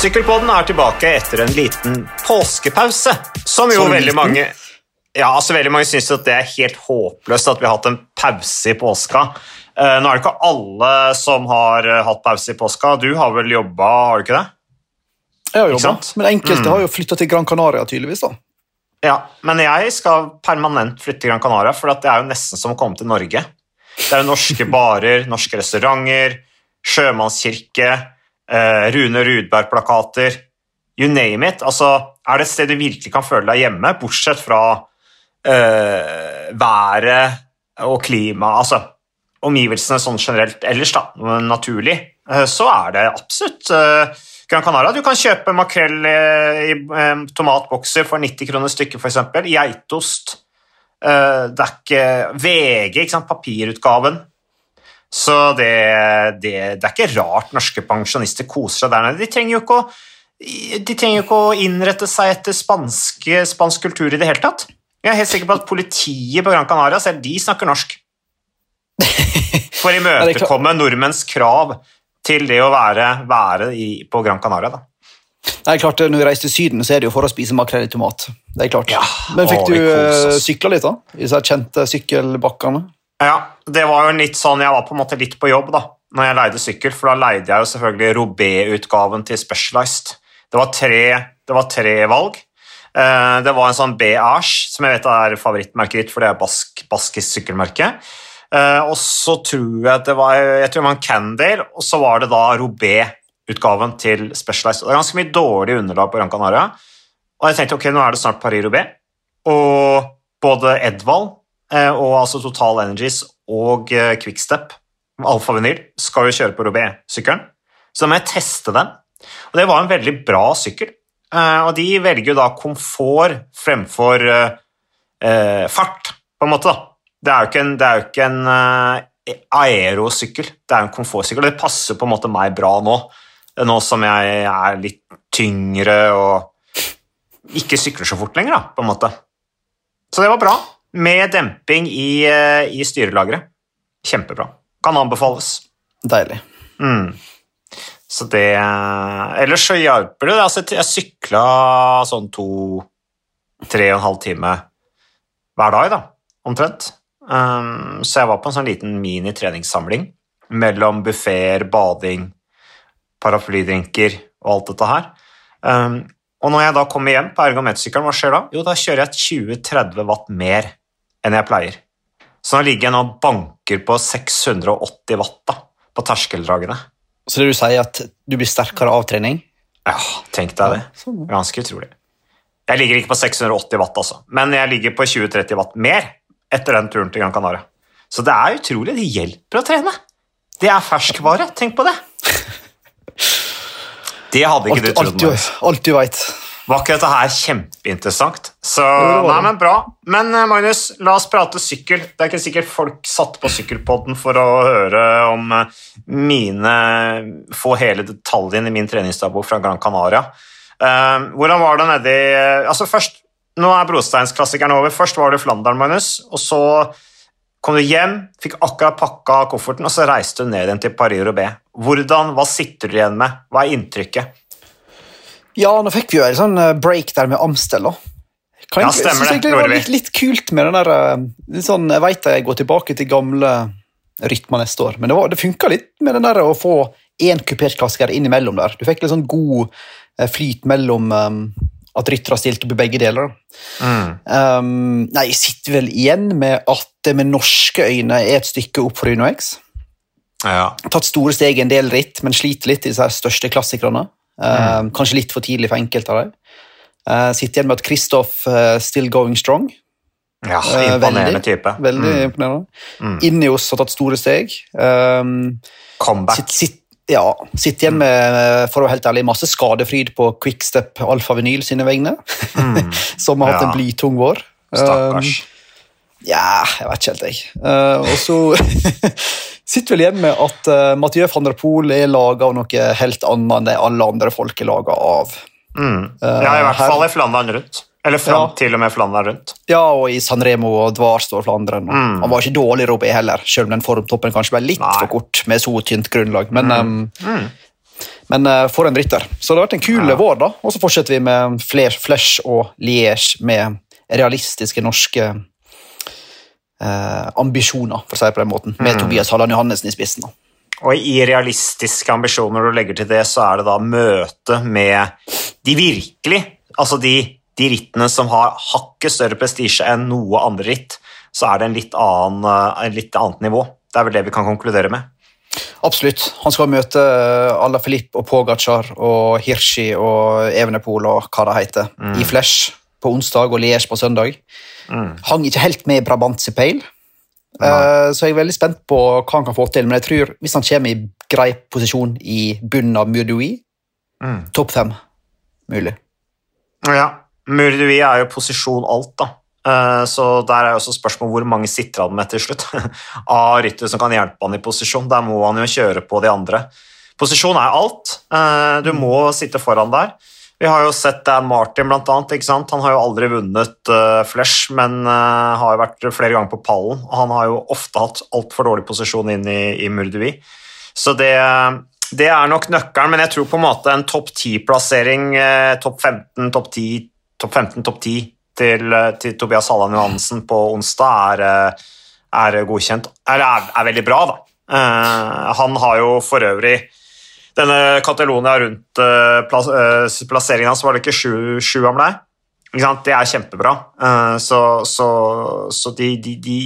Sykkelpodden er tilbake etter en liten påskepause, som jo veldig mange ja, altså veldig mange syns at det er helt håpløst at vi har hatt en pause i påska. Eh, nå er det ikke alle som har eh, hatt pause i påska. Du har vel jobba, har du ikke det? Jeg har jobba, men enkelte Mm. har jo flytta til Gran Canaria, tydeligvis. da. Ja, men jeg skal permanent flytte til Gran Canaria, for det er jo nesten som å komme til Norge. Det er jo norske barer, norske restauranter, sjømannskirke, Rune Rudberg-plakater, you name it. Altså, er det et sted du virkelig kan føle deg hjemme, bortsett fra eh, været og klima, altså omgivelsene sånn generelt ellers, da, naturlig, eh, så er det absolutt eh, Gran Canaria. Du kan kjøpe makrell eh, i eh, tomatbokser for 90 kroner stykket, f.eks. Geitost. Eh, det er ikke VG, ikke sant, papirutgaven. Så det, det, det er ikke rart norske pensjonister koser seg der nede. De trenger jo ikke å, ikke å innrette seg etter spanske, spansk kultur i det hele tatt. Jeg er helt sikker på at politiet på Gran Canaria selv de snakker norsk. For å er imøtekomme nordmenns krav til det å være, være i, på Gran Canaria. Da. Nei, klart, Når vi reiser til Syden, så er det jo for å spise makrell i tomat. Det er klart. Ja, Men fikk å, du oss. sykla litt, da? I disse kjente sykkelbakkene? Ja, det var jo litt sånn, Jeg var på en måte litt på jobb da når jeg leide sykkel, for da leide jeg jo selvfølgelig Robé-utgaven til Specialized. Det var tre, det var tre valg. Eh, Det var en sånn B-Ash, som jeg vet er favorittmerket ditt, for det er bask, baskisk sykkelmerke. Eh, Og så tror jeg at det var jeg tror det var en Candale, og så var det da Robé-utgaven til Specialized. Det er ganske mye dårlig underlag på Gran Canaria. Og jeg tenkte ok, nå er det snart Paris Robé. og både Edvald eh, og altså Total Energies og eh, Quickstep, Alfa Vinyl, skal jo kjøre på Robé-sykkelen. Så da må jeg teste den. Og det var en veldig bra sykkel. Eh, og de velger jo da komfort fremfor eh, eh, fart, på en måte. da. Det er jo ikke en, det jo ikke en eh, aerosykkel, det er en komfortsykkel. og Det passer på en måte meg bra nå, nå som jeg er litt tyngre og ikke sykler så fort lenger, da, på en måte. Så det var bra, med demping i, eh, i styrelageret. Kjempebra. Kan anbefales. Deilig. Mm. Så det Ellers så hjelper det. Altså, jeg sykla sånn to-tre og en halv time hver dag, da, omtrent. Um, så jeg var på en sånn liten mini-treningssamling mellom buffeer, bading, paraplydrinker og alt dette her. Um, og når jeg da kommer hjem på ergometersykkelen, hva skjer da? Jo, da kjører jeg 20-30 watt mer enn jeg pleier. Så nå ligger jeg nå og banker på 680 watt da, på terskeldragene. Så det du sier, at du blir sterkere av trening? Ja, tenk deg det. Sånn. Ganske utrolig. Jeg ligger ikke på 680 watt, altså, men jeg ligger på 20-30 watt mer etter den turen til Gran Canaria. Så det er utrolig. Det hjelper å trene. Det er ferskvare. Tenk på det. Det hadde ikke Alt, du trodd. alt, du, alt du veit. Var ikke dette her kjempeinteressant? Så, nei, men bra. Men eh, Magnus, la oss prate sykkel. Det er ikke sikkert folk satt på sykkelpodden for å høre om eh, mine Få hele detaljen i min treningsdagbok fra Gran Canaria. Eh, hvordan var det nedi Altså først, Nå er brosteinsklassikeren over. Først var det Flandern, Magnus. Og så kom du hjem, fikk akkurat pakka kofferten, og så reiste du ned igjen til Paris-Roubais. Hvordan, Hva sitter du igjen med? Hva er inntrykket? Ja, nå fikk vi jo en sånn eh, break der med Amstel, da. Kan Ja, stemmer jeg, det. det var litt, litt kult med den der eh, litt sånn, Jeg vet jeg går tilbake til gamle rytmer neste år, men det, var- det funka litt med den der å få én kupert klassiker innimellom der. Du fikk litt sånn god eh, flyt mellom um, at ryttere stilte opp i begge deler. Mm. Um, nei, jeg sitter vel igjen med at det med norske øyne er et stykke opp for Uno X. Ja. Tatt store steg i en del ritt, men sliter litt i de største klassikerne. Um, Kanskje litt for tidlig for enkelte av dem. Uh, sitter igjen med at Kristoff uh, still going strong. Ja, Eh, imponerende veldig. type. Veldig Mm. imponerende. Mm. Ineos har tatt store steg. Um, Comeback. sitt, sitt, ja, sitter igjen med for å være helt ærlig, masse skadefryd på Quickstep Alfa Vinyl sine vegne, Mm. som har hatt Ja. en blytung vår. Stakkars. Ja, jeg vet ikke helt, jeg. Uh, og så sitter vel igjen med at uh, Mathieu van der Poel er laga av noe helt annet enn det alle andre folk er laga av. Mm. Eh, Ja, i hvert her- fall i Flandern rundt. Eller fram Ja. til og med Flandern rundt. Ja, og i San Remo og Dvarst og Flandern. Mm. Han var ikke dårlig Robé heller, selv om den formtoppen kanskje ble litt Nei. for kort med så tynt grunnlag. Men, um, Mm. Men uh, for en rytter. Så det har vært en kul Ja. vår, da. Og så fortsetter vi med Flesh og Liège med realistiske norske eh, ambisjoner, for å si det på den måten, med Mm. Tobias Halland Johannessen i spissen. da. Og i realistiske ambisjoner du legger til det, så er det da møte med de virkelig Altså de, de rittene som har hakket større prestisje enn noe andre ritt, så er det en litt, annen, eh, en litt annet nivå. Det er vel det vi kan konkludere med. Absolutt. Han skal møte eh, Ala Filip og Pogacar og Hirschi og Evenepool og hva det heter, i Flesh på onsdag og Liège på søndag. Mm. Hang ikke helt med i Brabantse Pale, uh, så jeg er veldig spent på hva han kan få til. Men jeg tror hvis han kommer i grei posisjon i bunnen av Murdui, Mm. topp fem mulig. Ja, Murdui er jo posisjon alt, da. Eh, Så der er jo også spørsmålet hvor mange sitter han med til slutt. Av ryttere som kan hjelpe han i posisjon. Der må han jo kjøre på de andre. Posisjon er alt. Eh, Du må sitte foran der. Vi har jo sett Dan Martin, blant annet. Ikke sant? Han har jo aldri vunnet uh, Flesh, men uh, har jo vært flere ganger på pallen. Og han har jo ofte hatt altfor dårlig posisjon inn i, i Murdui. Så det, det er nok nøkkelen, men jeg tror på en måte en topp 10-plassering, uh, topp 15, topp 10, topp 15, topp 10 til, eh, til Tobias Halland Johansen på onsdag er, eh, er godkjent. Eller er, er veldig bra, da. Eh, han har jo for øvrig denne Catalonia rundt uh, plass, eh, plasseringen hans, var det ikke sju, sju? Ikke sant? Det er kjempebra. Eh, så så, så de, de, de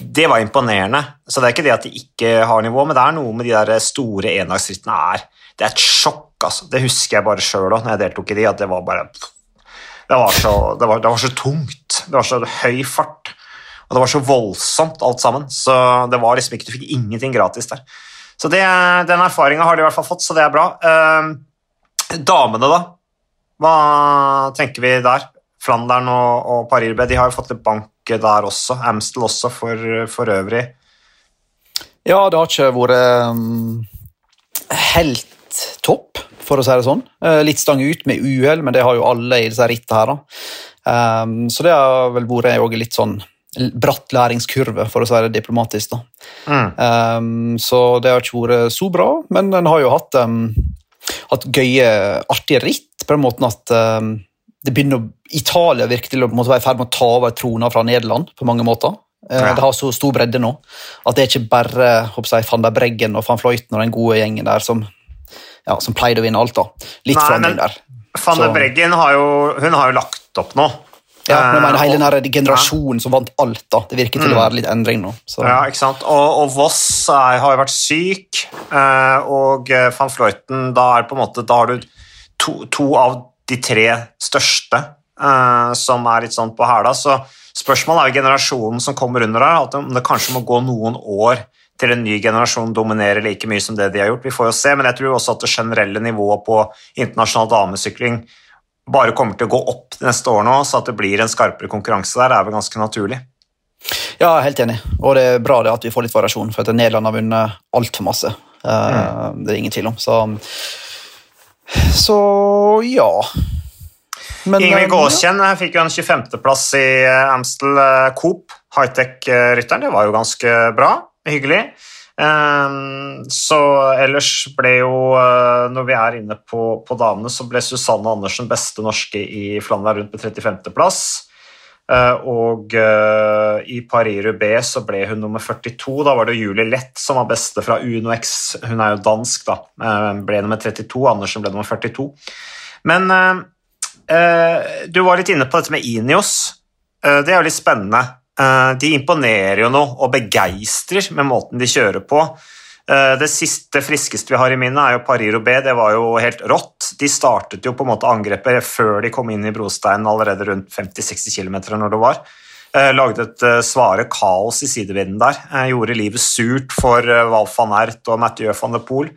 Det var imponerende. Så det er ikke det at de ikke har nivå, men det er noe med de der store endagsrittene er Det er et sjokk, altså. Det husker jeg bare sjøl òg, når jeg deltok i de, at det var bare Det var så, det var, det var så tungt. Det var så høy fart. Og det var så voldsomt, alt sammen. Så det var liksom ikke Du fikk ingenting gratis der. Så det, den erfaringa har de i hvert fall fått, så det er bra. Eh, damene, da? Hva tenker vi der? Flandern og, og Paris-Roubaix de har jo fått litt bank der også. Amstel også, for, for øvrig. Ja, det har ikke vært um, helt topp, for å si det sånn. Uh, litt stang ut med uhell, men det har jo alle i disse rittene her. da. Um, så det har vel vært litt sånn bratt læringskurve, for å si det diplomatisk. Mm. Um, så det har ikke vært så bra, men den har jo hatt, um, hatt gøye, artige ritt, på den måten at um, det begynner Italia virker til å en være i ferd med å ta over trona fra Nederland på mange måter. Eh, Ja. Det har så stor bredde nå at det er ikke bare jeg, van der Breggen og van Fløyten og den gode gjengen der som, ja, som pleide å vinne alt. da. Litt Nei, forandring der. Van der Breggen har jo, hun har jo lagt opp nå. Ja, men jeg mener Eh, Hele denne den generasjonen som vant alt, da. det virker til å Mm. være litt endring nå. Så. Ja, ikke sant? Og, og Voss er, har jo vært syk, eh, og eh, van Fløyten Da er på en måte, da har du to, to av de tre største eh, som er litt sånn på hæla. Så spørsmålet er jo generasjonen som kommer under her, om det kanskje må gå noen år til en ny generasjon dominerer like mye som det de har gjort. Vi får jo se, men jeg tror også at det generelle nivået på internasjonal damesykling bare kommer til å gå opp de neste årene, òg, så at det blir en skarpere konkurranse der, er vel ganske naturlig. Ja, jeg er helt enig. Og det er bra det at vi får litt variasjon, for at Nederland har vunnet altfor masse. Mm. Det er ingen tvil om. Så, så ja. Men, Ingrid eh, Gåskjenn ja. fikk jo en 25.-plass i eh, Amstel Coop, high-tech-rytteren. Det var jo ganske bra. Hyggelig. Ehm, Så ellers ble jo, eh, når vi er inne på, på damene, så ble Susanne Andersen beste norske i Flandern rundt på 35.-plass. Og eh, i Paris-Roubais så ble hun nummer 42. Da var det Julie Lett som var beste fra UNOX. Hun er jo dansk, da. Eh, Ble nummer 32. Andersen ble nummer 42. Men eh, Eh, du var litt inne på dette med Inios. Eh, det er jo litt spennende. Eh, de imponerer jo nå og begeistrer med måten de kjører på. Eh, det siste friskeste vi har i minnet, er jo Paris-Roubais. Det var jo helt rått. De startet jo på en måte angrepet før de kom inn i brosteinen allerede rundt 50-60 km når det var. Eh, lagde et svare kaos i sidevinden der. Gjorde livet surt for Val van Ert og Mathieu van der Poel.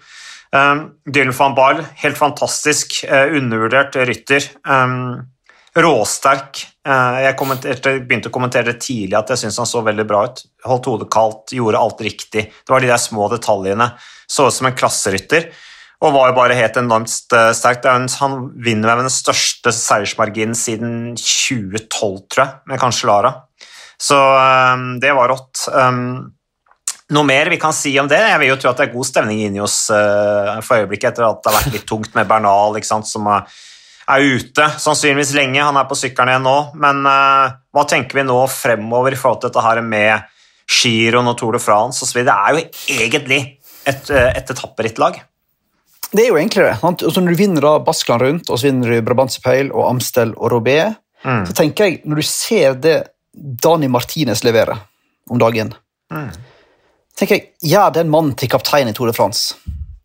Dylan van Baal, helt fantastisk. Undervurdert rytter. Råsterk. Uh, jeg begynte å kommentere det tidlig at jeg syntes han så veldig bra ut. Holdt hodet kaldt, gjorde alt riktig. Det var de der små detaljene. Så ut som en klasserytter. Og var jo bare helt enormt sterk. Er han vinner med den største seiersmarginen siden 2012, tror jeg, med kanskje Lara. Så um, det var rått. Um, noe mer vi kan si om det? Jeg vil jo tro at det er god stemning inni oss uh, for øyeblikket etter at det har vært litt tungt med Bernal, som er, er ute sannsynligvis lenge. Han er på sykkelen igjen nå. Men uh, hva tenker vi nå fremover i forhold til dette her med Giron og Tour de France osv.? Det er jo egentlig et, uh, et etapperittlag. Det er jo egentlig det. Altså, når du vinner da Baskeland rundt, og så vinner du Brabantsepeil og Amstel og Robé, mm. så tenker jeg, når du ser det Dani Martinez leverer om dagen mm tenker jeg, Gjør den mannen til kaptein i Tour de France.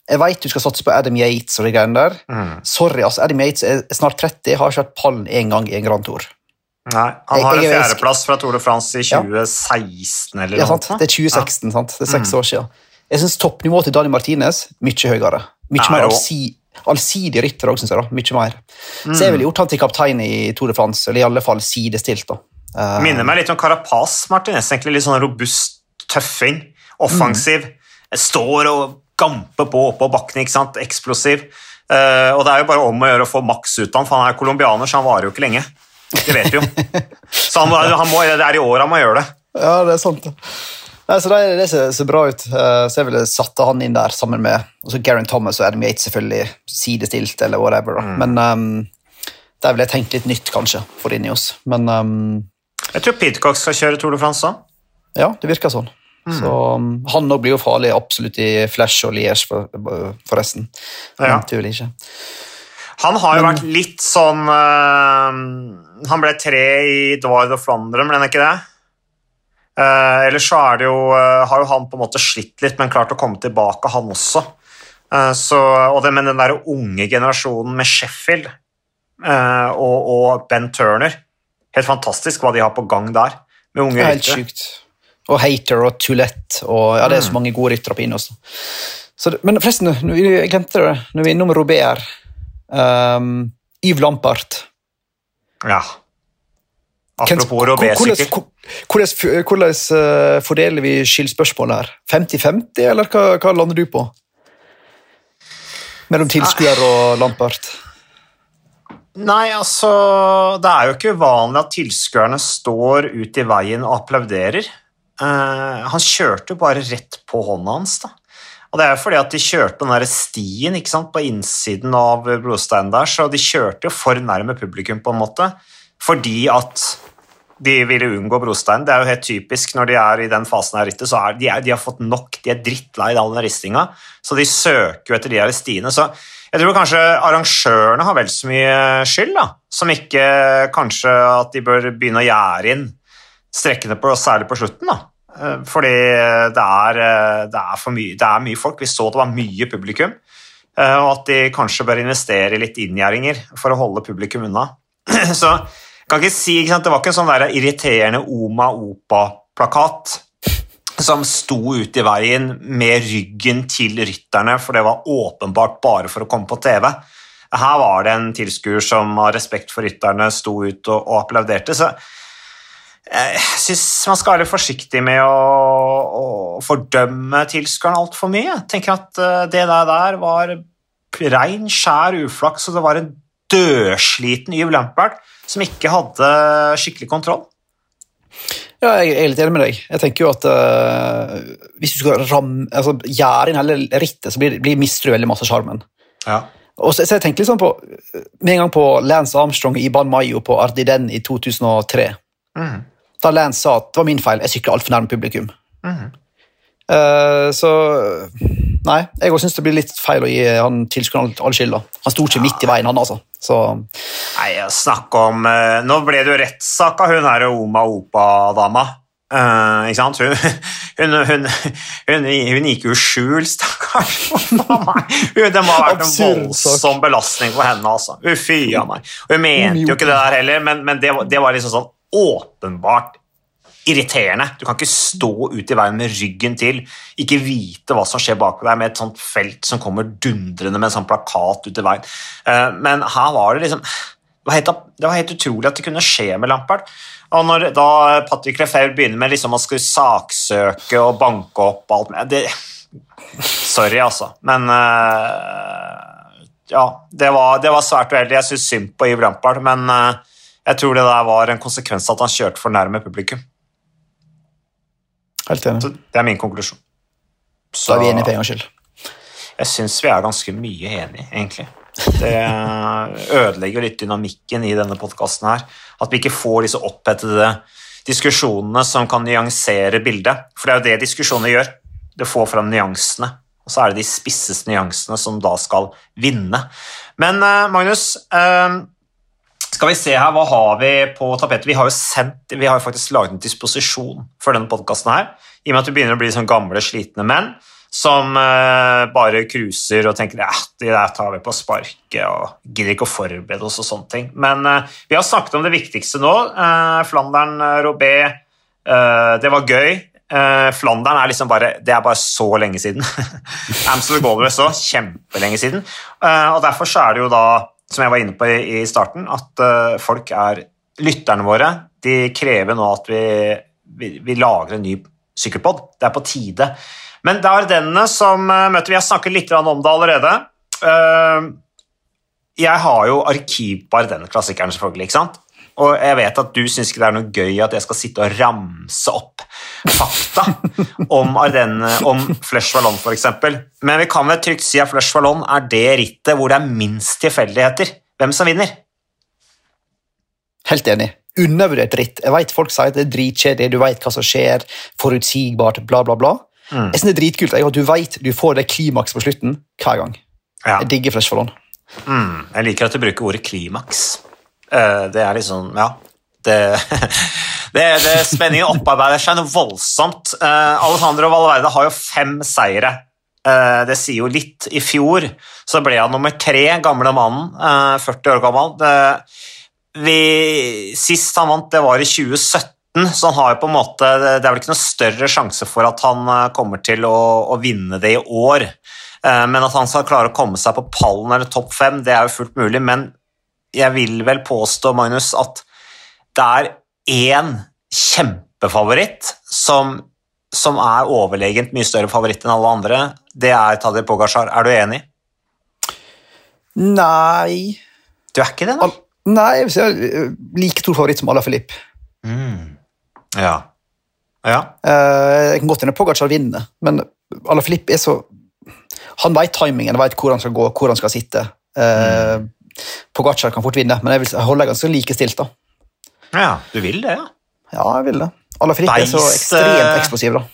Jeg vet du skal satse på Adam Yates og de greiene der. Mm. Sorry, altså, Adam Yates er snart 30, har ikke vært pallen én gang i en Grand Tour. Nei, Han har jeg, en fjerdeplass fra Tour de France i 2016 ja. eller noe. Ja, det er 2016, ja. sant? Det er seks mm. år siden. Jeg syns toppnivået til Dani Martinez mye høyere. Mye Nei, mer allsi, allsidig rytter òg, syns jeg. da, mye mer. Mm. Så jeg ville gjort han til kaptein i Tour de France, eller i alle fall sidestilt. da. Uh, Minner meg litt om Carapaz, Martinez. egentlig Litt sånn robust tøffing offensiv. Mm. Står og gamper på oppå bakken, ikke sant? eksplosiv. Uh, og det er jo bare om å gjøre å få maks ut av ham, for han er colombianer, så han varer jo ikke lenge. Det vet vi jo. så han, han må, det er i år han må gjøre det. Ja, det er sant. Nei, så det, det ser, ser, bra ut. Uh, så jeg ville satt han inn der sammen med også Garen Thomas og Adam Yates, selvfølgelig sidestilt, eller whatever. Mm. Men um, der ville jeg tenkt litt nytt, kanskje, for inni oss. Men um, Jeg tror Pidcock skal kjøre Tour de France da. Ja, det virker sånn. Mm. Så um, han òg blir jo farlig absolutt i Flash og Liège, for, forresten. Ja. Ikke. Han har jo vært litt sånn uh, Han ble tre i Dward og Flandern, ble han ikke det? Uh, ellers så det jo, uh, har jo han på en måte slitt litt, men klart å komme tilbake, han også. Uh, så, og det, men den der unge generasjonen med Sheffield og, og, Ben Turner Helt fantastisk hva de har på gang der. med unge Helt sykt og Hater og Tulett og ja, det er så mm. mange gode ryttere på Inos. men forresten, jeg glemte det når vi er innom Robert um, Yves Lampart. Ja. Apropos Robert-sykkel. Hvordan, hvordan uh, fordeler vi skyldspørsmålet her? 50-50, eller hva, hva, lander du på? Mellom tilskuer og Lampart? Nei, altså Det er jo ikke uvanlig at tilskuerne står ut i veien og applauderer. Uh, han kjørte jo bare rett på hånda hans. da. Og Det er jo fordi at de kjørte den der stien ikke sant, på innsiden av blodsteinen der, så de kjørte jo for nærme publikum, på en måte, fordi at de ville unngå brosteinen. Det er jo helt typisk når de er i den fasen av rittet, så er de, de, har fått nok, de er drittlei all den ristinga, så de søker jo etter de her stiene. Så jeg tror kanskje arrangørene har vel så mye skyld, da, som ikke kanskje at de bør begynne å gjære inn strekkene på, særlig på slutten. da. Eh, fordi det er, eh, det, er mye, det er, mye, folk. Vi så det var mye publikum. Eh, og at de kanskje bør investere i litt inngjerdinger for å holde publikum unna. Så jeg kan ikke si, ikke Det var ikke en sånn der irriterende Oma Opa-plakat som sto ute i veien med ryggen til rytterne, for det var åpenbart bare for å komme på TV. Her var det en tilskuer som av respekt for rytterne sto ut og, og applauderte. så jeg syns man skal være forsiktig med å, å fordømme tilskueren altfor mye. Jeg tenker at eh, det der var rein, skjær uflaks, og det var en dødsliten Yves Lampert som ikke hadde skikkelig kontroll. Ja, jeg er litt enig med deg. Jeg tenker jo at uh, Hvis du skal ramme, altså, gjøre inn hele rittet, så blir, blir mister du veldig masse sjarmen. Ja. Og så, så, jeg tenker liksom på Med en gang på Lance Armstrong i Ban Mayo på Ardiden i 2003. Mm da Lance sa at det var min feil, jeg sykla altfor nærme publikum. Mm. Uh, så Nei, jeg òg syns det blir litt feil å gi han tilskuerne all skylda. Han sto ikke ja. midt i veien, han, altså. Så. Nei, snakk om uh, Nå ble det jo rettssak av hun her Oma Opa-dama. Uh, ikke sant? Hun, hun, hun, hun, gikk jo skjul, stakkars. det må ha vært en voldsom belastning for henne. altså. Fy a meg. Hun mente jo ikke det der heller, men, men det, det, var liksom sånn åpenbart irriterende. Du kan ikke stå ute i veien med ryggen til, ikke vite hva som skjer bak deg, med et sånt felt som kommer dundrende med en sånn plakat ut i veien. Eh, men her var det liksom det var, helt, det var helt utrolig at det kunne skje med Lampard. Og når da Patrick Lefebvre begynner med liksom å skulle saksøke og banke opp alt med det, Sorry, altså. Men uh, ja, det var, det var svært uheldig. Jeg syns synd på Yves Lampard, men uh, jeg tror det der var en konsekvens av at han kjørte for nærme publikum. Helt enig. Så det er min konklusjon. Så er vi enige for en gangs skyld. Jeg syns vi er ganske mye enige, egentlig. Det ødelegger litt dynamikken i denne podkasten her. At vi ikke får disse opphetede diskusjonene som kan nyansere bildet. For det er jo det diskusjoner gjør. Det får fram nyansene. Og så er det de spisseste nyansene som da skal vinne. Men uh, Magnus, uh, skal vi se her, hva har vi på tapetet? Vi har jo sendt, vi har faktisk laget en disposisjon for denne podkasten. I og med at vi begynner å bli sånn gamle, slitne menn som uh, bare cruiser og tenker ja, det der tar vi på sparket og gidder ikke å forberede oss og sånne ting. Men uh, vi har snakket om det viktigste nå. Uh, Flandern, Robé, det var gøy. Flandern er liksom bare Det er bare så lenge siden. Amstel Gold Race òg, kjempelenge siden. og derfor så er det jo da, som jeg var inne på i, starten, at folk er Lytterne våre de krever nå at vi, vi, vi lager en ny sykkelpod. Det er på tide. Men det er denne som eh, møter Vi har snakket litt om det allerede. Eh, jeg har jo arkiv på Ardenne-klassikeren, selvfølgelig. ikke sant? Og jeg vet at du syns ikke det er noe gøy at jeg skal sitte og ramse opp fakta om Ardenne, om Flush Vallon f.eks. Men vi kan vel trygt si at Flush Vallon er det rittet hvor det er minst tilfeldigheter hvem som vinner. Helt enig. Undervurdert ritt. Jeg vet Folk sier at det er dritkjedelig, du vet hva som skjer, forutsigbart, bla, bla, bla. Mm. Jeg synes det er dritkult at du vet du får det klimaks på slutten hver gang. Ja. Jeg digger Flush Vallon. Mm. Jeg liker at du bruker ordet klimaks. Uh, det er liksom Ja. Det, det, det Spenningen opparbeider seg noe voldsomt. Uh, Alejandro Valverde har jo fem seire. Uh, det sier jo litt. I fjor så ble han nummer tre, gamle mannen, 40 år gammel. Det, vi, sist han vant, det var i 2017 så han har jo på en måte, Det er vel ikke noe større sjanse for at han eh, kommer til å, å vinne det i år. Eh, men at han skal klare å komme seg på pallen eller topp fem, det er jo fullt mulig. Men jeg vil vel påstå, Magnus, at det er én kjempefavoritt som, som er overlegent mye større favoritt enn alle andre. Det er Tadej Pogacar. Er du enig? Nei Du er ikke det, da? Nei, jeg vil si like stor favoritt som Ala Filip. Mm. Ja. ja. Uh, jeg kan godt hende Pogacar vinner, men Ala Filip er så Han vet timingen, vet hvor han skal gå, hvor han skal sitte. Uh, mm. Pogacar kan fort vinne, men jeg vil holde ganske likestilt. da. Ja, du vil det, ja? Ja, jeg vil det. Ala Filip er så ekstremt eh, eksplosiv, da.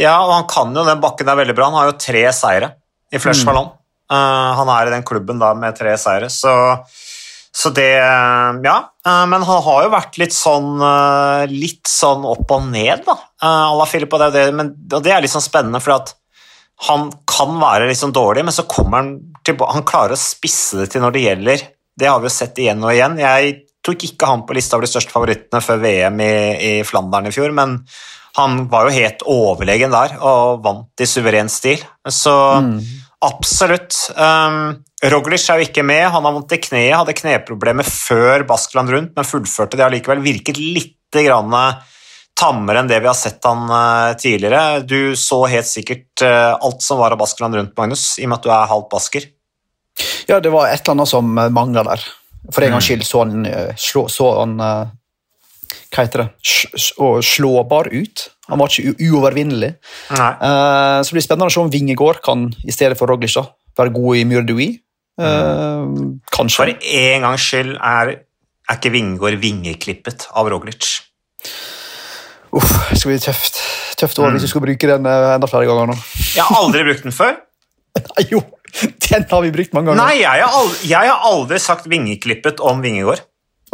Ja, og han kan jo den bakken der veldig bra. Han har jo tre seire i Flesh mm. Uh, han er i den klubben da med tre seire, så så det Ja. Uh, men han har jo vært litt sånn, litt sånn opp og ned, da. Alla Philip, og det, men, og det er litt sånn spennende, for at han kan være sånn dårlig, men så kommer han tilbake Han klarer å spisse det til når det gjelder. Det har vi jo sett igjen og igjen. Jeg tok ikke han på lista over de største favorittene før VM i, i Flandern i fjor, men han var jo helt overlegen der og vant i suveren stil. Så mm. absolutt. Um, Roglic er jo ikke med, han har vondt i kneet, hadde kneproblemer før Baskeland rundt, men fullførte det allikevel. Virket litt tammere enn det vi har sett han eh, tidligere. Du så helt sikkert eh, alt som var av Baskeland rundt, Magnus, i og med at du er halvt basker. Ja, det var et eller annet som eh, mangla der. For en gangs mm. skyld så han, slå, så han Hva heter det? Slåbar ut. Han var ikke uovervinnelig. Uh, så det blir spennende å se om Vingegård kan, i stedet for Roglic, være god i Murdui. Uh, kanskje. For en gangs skyld er, er ikke Vingegård vingeklippet av Roglic. Uff, det skal bli tøft. Tøft år mm. hvis vi skal bruke den uh, enda flere ganger nå. Jeg har aldri brukt den før. jo, den har vi brukt mange ganger. Nei, jeg har aldri, jeg har aldri sagt vingeklippet om Vingegård.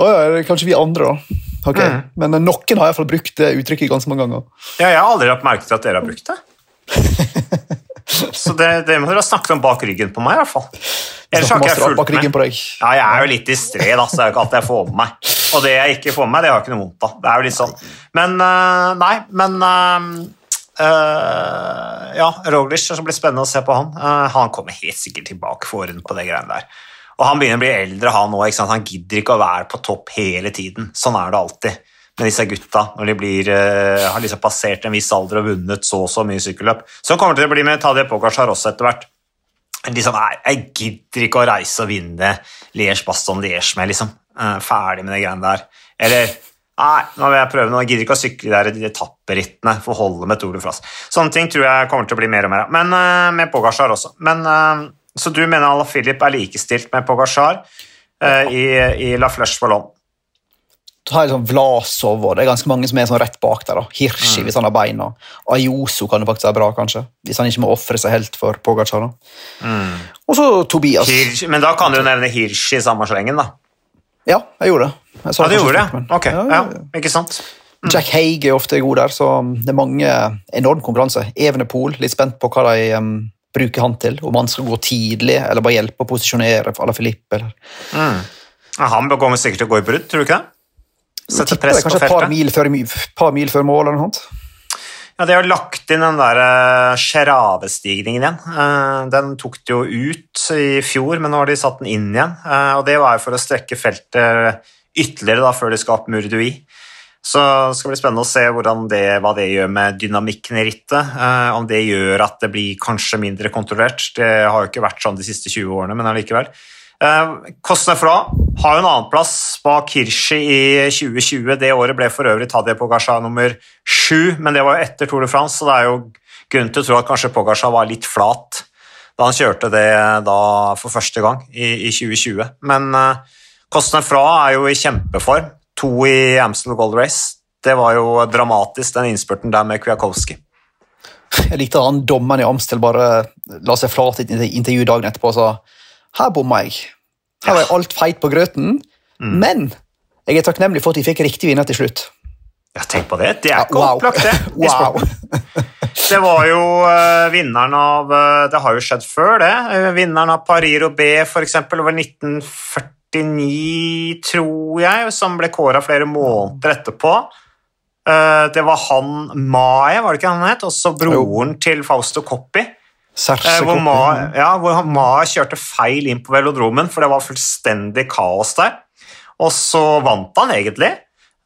Oh, ja, kanskje vi andre, da. Okay. Mm. Men uh, noen har iallfall brukt det uttrykket ganske mange ganger. Ja, jeg har aldri lagt merke til at dere har brukt det. Så det, det må dere ha snakket om bak ryggen på meg, i hvert fall. Ellers har ikke jeg fulgt med. På deg. Ja, jeg er jo litt distré, da, så det er jo ikke alt jeg får med meg. Og det jeg ikke får med meg, det har jeg ikke noe vondt av. Det er jo litt sånn. Men uh, Nei, men uh, uh, Ja, Roglic, det blir spennende å se på han. han kommer helt sikkert tilbake for på det greiene der. Og han begynner å bli eldre, han òg. Han gidder ikke å være på topp hele tiden. Sånn er det alltid med disse gutta når de blir, uh, har liksom passert en viss alder og vunnet så og så mye sykkelløp. Så kommer det til å bli med Tadje Pogacar også etter hvert. Liksom, nei, jeg gidder ikke å reise og vinne Liège Baston Liège med, liksom. Uh, ferdig med de greiene der. Eller Nei, nå vil jeg prøve noe. Jeg gidder ikke å sykle de der etapperittene for å holde med Tour de France. Sånne ting tror jeg kommer til å bli mer og mer av. Men uh, med Pogasjar også. Men, uh, så du mener Ala Philip er likestilt med Pogasjar uh, i, i La Flèche Ballon? Har sånn Vlasov og det er ganske mange som er sånn rett bak der. da. Hirschi Mm. hvis han har beina. Ayoso kan det faktisk være bra, kanskje. Hvis han ikke må ofre seg helt for Pogacar. Mm. Og så Tobias. Hirsch, men da kan du jo nevne Hirschi i samme slengen, da. Ja, jeg gjorde det. Jeg Ja, du gjorde det? Ok, Ja, ja, ikke sant? Jack Haig er ofte god der, så det er mange enorm konkurranse. Evenepool, litt spent på hva de um, bruker han til. Om han skal gå tidlig, eller bare hjelpe å posisjonere for Ala Filippe. Eller. Mm. Ja, Han kommer sikkert til å gå i brudd, tror du ikke det? Sette press på kanskje et par mil før, par mil før mål. eller noe sånt. Ja, De har lagt inn den der uh, Sjeravestigningen igjen. Eh, den tok de jo ut i fjor, men nå har de satt den inn igjen. Eh, og Det var jo for å strekke feltet ytterligere da, før de skal opp Murdui. Så det skal bli spennende å se det, hva det gjør med dynamikken i rittet. eh, om det gjør at det blir kanskje mindre kontrollert. Det har jo ikke vært sånn de siste 20 årene, men allikevel. Cosnefroid har jo en annenplass bak Hirschi i 2020. Det året ble for øvrig Tadje Pogasja nummer sju, men det var jo etter Tour de France, så det er jo grunn til å tro at kanskje Pogasja var litt flat da han kjørte det da for første gang i, i 2020. Men uh, Cosnefroid er jo i kjempeform. To i Amstel Gold Race. Det var jo dramatisk, den innspurten der med Kwiakowski. Jeg likte han dommeren i Amstel bare la seg flat i et intervju dagen etterpå og sa her bomma jeg. Her var jeg alt feit på grøten, Mm. men jeg er takknemlig for at de fikk riktig vinner til slutt. Ja, tenk på det. Det er ikke wow. opplagt, det. Wow. Det var jo uh, vinneren av uh, Det har jo skjedd før, det. Eh, vinneren av Paris-Roubais, for eksempel, over 1949, tror jeg, som ble kåra flere måneder etterpå. Det var han Mae, var det ikke han het? Også broren til Fausto Coppi. Eh, hvor. Ma, ja, hvor Ma kjørte feil inn på velodromen, for det var fullstendig kaos der. Og så vant han egentlig.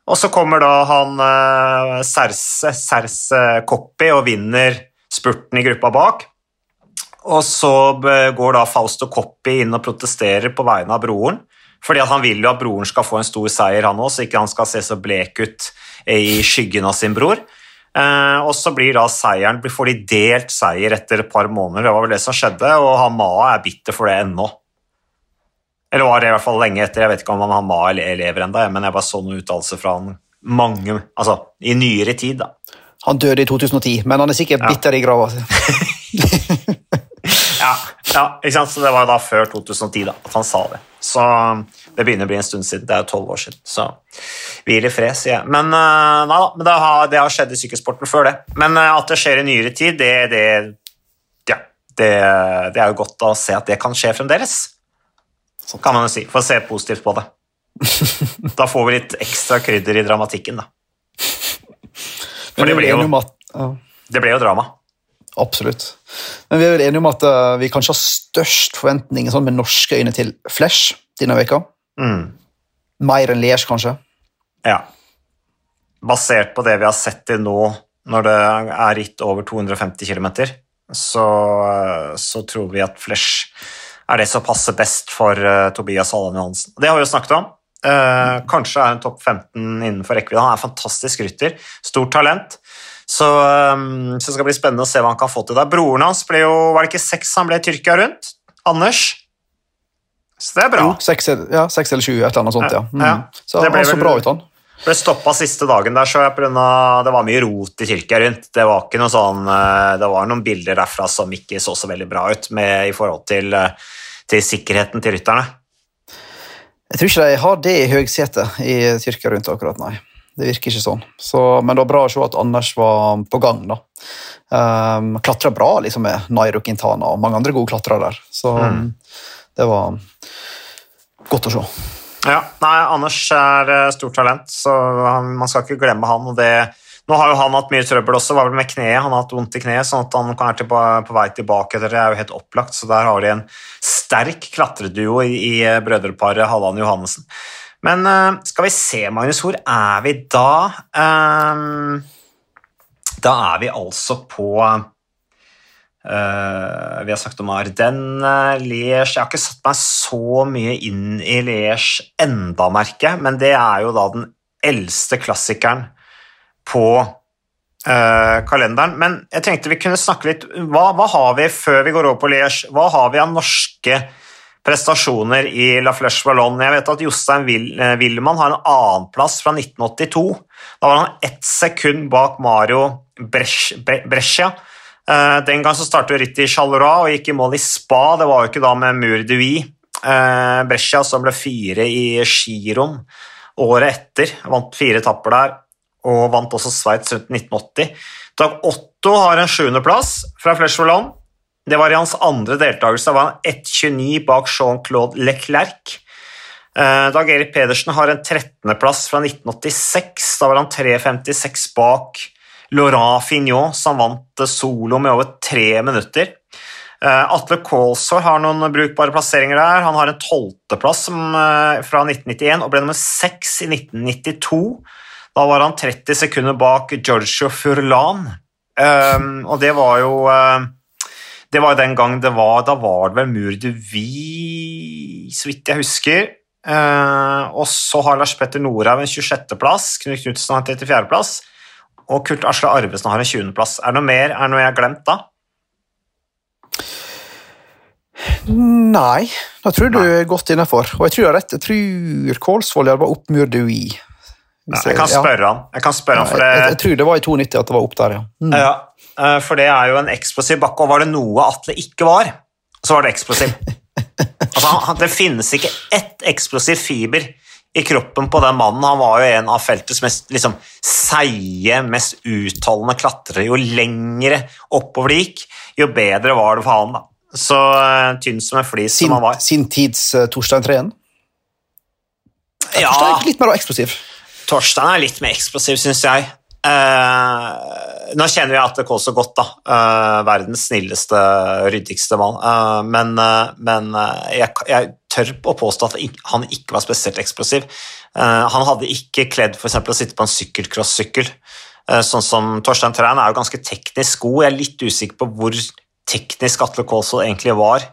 Og så kommer da han eh, Serse, Serse Koppi og vinner spurten i gruppa bak. Og så går da Fausto Koppi inn og protesterer på vegne av broren. Fordi at han vil jo at broren skal få en stor seier, han òg, så ikke han skal se så blek ut i skyggen av sin bror. Eh, og så blir da seieren, får de delt seier etter et par måneder. Det var vel det som skjedde, og Hamaa er bitter for det ennå. Eller var det i hvert fall lenge etter. Jeg vet ikke om han Maa le- lever ennå, men jeg bare så noen uttalelser fra han mange, altså i nyere tid, da. Han døde i 2010, men han er sikkert Ja. bitter i grava. Ja, ja, ikke sant? Så det var da før 2010 da, at han sa det. Så det begynner å bli en stund siden. Det er jo tolv år siden. Så hvil i fred, sier jeg. Men, uh, da, men det, har, det har skjedd i sykkelsporten før det. Men uh, at det skjer i nyere tid, det, det, ja, det, det er jo godt å se at det kan skje fremdeles. Så kan man jo si, for å se positivt på det. Da får vi litt ekstra krydder i dramatikken, da. For det ble jo, det ble jo drama. absolutt. Men vi er vel enige om at eh, vi kanskje har størst forventninger sånn med norske øyne til Flash denne veka. Mm. Mer enn Liège, kanskje. Ja. Basert på det vi har sett til nå, når det er ritt over 250 km, så, så tror vi at Flesh er det som passer best for uh, Tobias Halland Johansen. Det har vi jo snakket om. Uh, kanskje er en topp 15 innenfor rekkevidde. Han er en fantastisk rytter. Stort talent. Så, um, så det skal bli spennende å se hva han kan få til der. Broren hans ble jo Var det ikke seks han ble Tyrkia rundt? Anders? Så det er bra. Jo, seks, eller- ja, seks eller sju, et eller annet sånt, ja. Mm. Ja, Så det ble så bra ut, han. ble stoppa siste dagen der, så jeg pga. det var mye rot i Tyrkia rundt. Det var ikke noe sånn, eh, det var noen bilder derfra som ikke så så veldig bra ut med, i forhold til, eh, til sikkerheten til rytterne. Jeg tror ikke de har det i høgsetet i Tyrkia rundt akkurat, nei. Det virker ikke sånn. Så, men det var bra å se at Anders var på gang, da. Um, Klatra bra liksom med Nairo Quintana og mange andre gode klatrere der. Så Mm. Det var godt å se. Ja, nei, Anders er eh, stort talent, så han, man skal ikke glemme han. og det nå har jo han hatt mye trøbbel også, var vel med kneet. Han har hatt vondt i kneet, sånn at han kan være på vei tilbake. Det er jo helt opplagt, så der har de en sterk klatreduo i, i eh, brødreparet Halland Johannessen. Men eh, skal vi se, Magnus, hvor er vi da? Ehm, da er vi altså på Vi har sagt om Ardennes, Liège Jeg har ikke satt meg så mye inn i Liège enda, merket, men det er jo da den eldste klassikeren på Uh, kalenderen. Men jeg tenkte vi kunne snakke litt hva, hva har vi før vi går over på Liège? Hva har vi av norske prestasjoner i La Flèche Ballon? Jeg vet at Jostein eh, har en annenplass fra 1982. Da var han ett sekund bak Mario Brescia. Eh, den gang så startet rittet i Charleroi og gikk i mål i Spa. Det var jo ikke da med Mur de Vie. Brescia som ble fire i Giron året etter. Vant fire etapper der og vant også Sveits rundt 1980. Dag Otto har en sjuendeplass fra Flesh Land. Det var i hans andre deltakelse. Da var han 1,29 bak Jean-Claude Leclerc. Eh, Dag Erik Pedersen har en 13.-plass fra 1986. Da var han 3,56 bak Laurent Fignon, som vant solo med over tre minutter. Eh, Atle Kålsår har noen brukbare plasseringer der. Han har en tolvteplass eh, fra 1991 og ble nummer seks i 1992. Da var han 30 sekunder bak Giorgio Furlan, og det var jo Det var den gang det var Da var det vel Mur de Vie, så vidt jeg husker. Og så har Lars Petter Norhaug en 26.-plass, Knut Knutsen har en 34.-plass, og Kurt Asle Arvesen har en 20.-plass. Er det noe mer? Er det noe jeg har glemt da? Nei, da tror du er godt innafor. Og jeg tror jeg har rett. Jeg tror Kålsvold var opp Mur Ja, jeg kan spørre han. Jeg kan spørre han for det... jeg, jeg, tror det var i 92 at det var opp der, ja. Mm. ja. Eh, for det er jo en eksplosiv bakke, og var det noe Atle ikke var, så var det eksplosiv. altså, det finnes ikke ett eksplosiv fiber i kroppen på den mannen. Han var jo en av feltets mest liksom, seige, mest utholdende klatrere. Jo lengre oppover det gikk, jo bedre var det for han. da. Så uh, tynn som en flis sin, som han var. Sin tids uh, Torstein Treen? Ja. Torstein er litt mer eksplosiv. Torstein er litt mer eksplosiv, syns jeg. Uh, nå kjenner jeg at det går så godt, da. Uh, verdens snilleste, ryddigste mann. Men, men jeg, jeg, tør å påstå at han ikke var spesielt eksplosiv. han hadde ikke kledd for å sitte på en sykkelcrossykkel, sånn som Torstein Træn er jo ganske teknisk god. Jeg er litt usikker på hvor teknisk Atle Kaas egentlig var.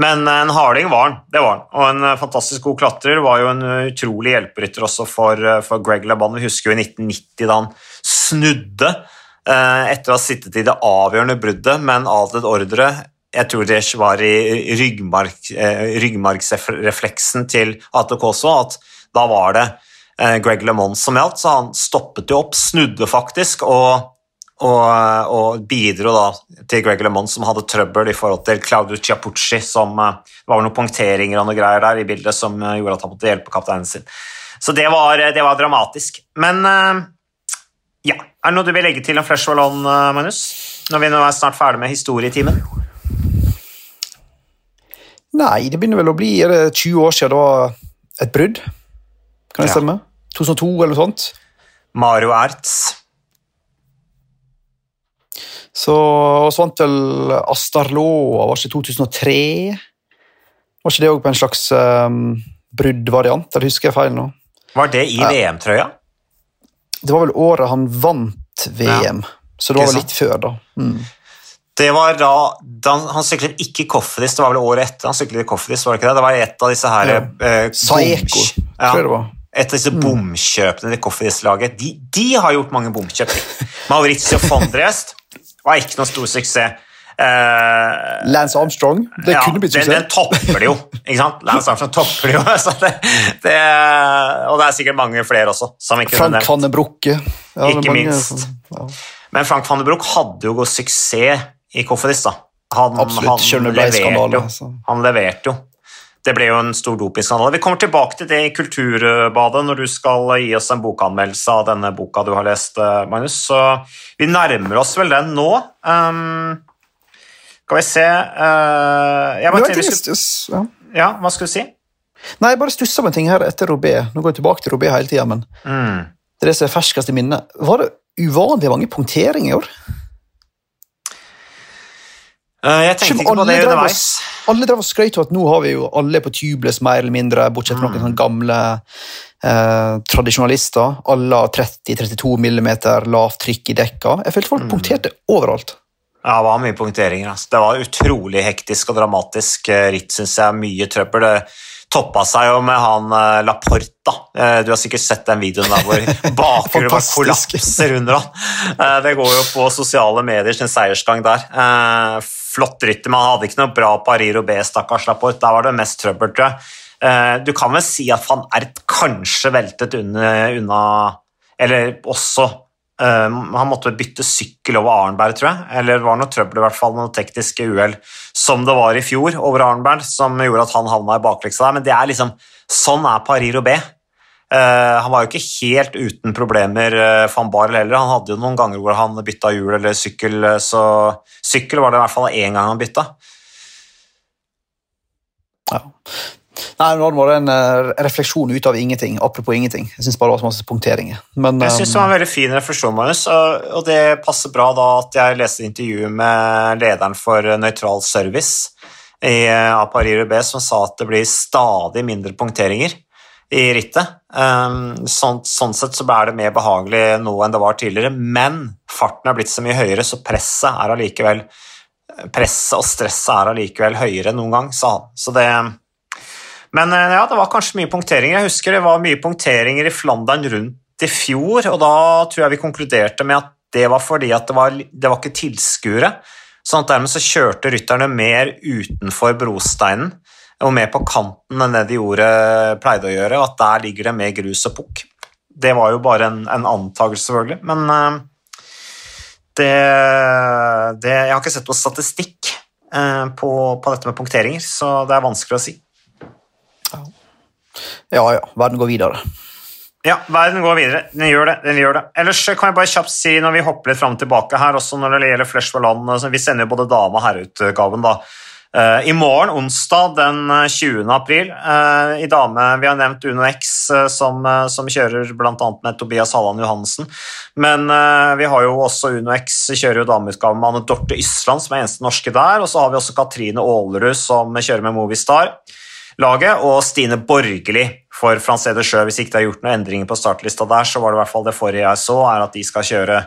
Men en harding var han, det var han. Og en eh, fantastisk god klatrer. Var jo en eh, utrolig hjelperytter også for, eh, for Greg LeBan. Vi husker jo i 1990 da han snudde etter å ha sittet i det avgjørende bruddet med en adlet ordre. Jeg tror det var i ryggmarg, ryggmargsrefleksen til ATK også, at da var det Greg LeMond som gjaldt, så han stoppet jo opp, snudde faktisk, og og, og, bidro da til Greg LeMond, som hadde trøbbel i forhold til Claudio Chiapucci, som uh, var noen punkteringer og noe greier der i bildet som gjorde at han måtte hjelpe kapteinen sin. Så det var, det var dramatisk. Men ja, er det noe du vil legge til om Flesh Wallon, Magnus? Når vi nå er snart ferdig med historietimen? Nei, det begynner vel å bli er det 20 år siden det var et brudd. Kan det stemme? 2002 eller noe sånt? Mario Ertz. Så så vant vel Astarloa, var ikke 2003? Var ikke det òg på en slags um, bruddvariant, eller husker jeg feil nå? Var det i ja. VM-trøya? Det var vel året han vant VM, ja. så det var vel litt før, da. Mm. Det var da, da Han syklet ikke Kofferis, det var vel året etter han syklet Kofferis. var Det ikke det? Det var et av disse her ja. eh, Saeko, ja. tror jeg det var. Et av disse mm. bomkjøpene til Kofferis-laget. De, de, har gjort mange bomkjøp. Maurizio Fondrest var ikke noen stor suksess. Uh, Lance Armstrong. Det ja, kunne blitt suksess. Den, den, topper det jo. ikke sant? Lance Armstrong topper det jo. Det, det, og det er sikkert mange flere også. Frank van den Brukke. Ja, ikke minst. Ja. Men Frank van den Bruck hadde jo god suksess i Kofferis. da. Han, Absolutt. Han leverte, jo. Altså. han leverte jo. Det ble jo en stor dopingskandale. Vi kommer tilbake til det i Kulturbadet når du skal gi oss en bokanmeldelse av denne boka du har lest, eh, Magnus. Så vi nærmer oss vel den nå. Um, skal vi se uh, jeg bare skulle... ja. ja, hva skal du si? Nei, Jeg bare stussa på en ting her etter Robé. Nå går jeg tilbake til Robé hele tida, men mm. det er det som er ferskest i minnet. Var det uvanlig mange punkteringer i år? Uh, jeg tenkte ikke på det underveis. Alle drev og skrøt av at nå har vi jo alle på tubeless mer eller mindre, bortsett fra mm. noen sånne gamle eh, tradisjonalister. Alle har 30-32 millimeter lavt trykk i dekka. Jeg følte folk mm. punkterte overalt. Ja, det var mye punkteringer. Altså. Det var utrolig hektisk og dramatisk eh, ritt, syns jeg. Mye trøbbel. Det, toppa seg jo med han eh, Laporte. da. Eh, du har sikkert sett den videoen der hvor bakhjulet kollapser under han. Uh, det går jo på sosiale medier sin seiersgang der. Flott rytter, men han hadde ikke noe bra Paris B, stakkars Laporte. Der var det mest trøbbel, tror jeg. du kan vel si at van Ert kanskje veltet unna, Eller også Um, han måtte bytte sykkel over Arnberg, tror jeg. Eller det var noe trøbbel, i hvert fall, noe tekniske uhell, som det var i fjor over Arnberg, som gjorde at han havna i bakleksa der. Men det er liksom Sånn er Paris Roubais. Uh, han var jo ikke helt uten problemer, van Barl heller. Han hadde jo noen ganger hvor han bytta hjul eller sykkel, uh, så sykkel var det i hvert fall én gang han bytta. Ja. Nei, nå var det en refleksjon ut av ingenting. Apropos ingenting. Jeg syns bare det var så masse punkteringer. Men, jeg syns det var en veldig fin refleksjon, Magnus, og, det passer bra da at jeg leste intervjuet med lederen for Nøytral Service i uh, Paris som sa at det blir stadig mindre punkteringer i rittet. Um, sånn, sånn, sett så er det mer behagelig nå enn det var tidligere, men farten er blitt så mye høyere, så presset er allikevel Presset og stresset er allikevel høyere enn noen gang, sa han. Så det men eh, ja, det var kanskje mye punkteringer. Jeg husker det var mye punkteringer i Flandern rundt i fjor, og da tror jeg vi konkluderte med at det var fordi at det var, det var ikke tilskuere. Sånn at dermed så kjørte rytterne mer utenfor brosteinen og mer på kanten enn det de gjorde, pleide å gjøre, at der ligger det mer grus og pukk. Det var jo bare en, en antakelse, selvfølgelig, men uh, det, det, Jeg har ikke sett noe statistikk uh, på, på, dette med punkteringer, så det er vanskelig å si. Ja ja, verden går videre. Ja, verden går videre. Den gjør det. den gjør det. Ellers kan jeg bare kjapt si, når vi hopper litt fram og tilbake her, også når det gjelder Flesh for land Vi sender jo både dame- og herreutgaven, da. Uh, I morgen, onsdag den 20. Eh, april, uh, i dame Vi har nevnt Uno X, som, som, kjører bl.a. med Tobias Halland Johansen. Men vi har jo også Uno X kjører jo dameutgaven med Anne Dorte Ysland, som er eneste norske der. Og så har vi også Katrine Aalerud, som kjører med Movistar laget, og Stine Borgerli for Francé Sjø. Hvis ikke det er gjort noen endringer på startlista der, så var det i hvert fall det forrige jeg så, er at de skal kjøre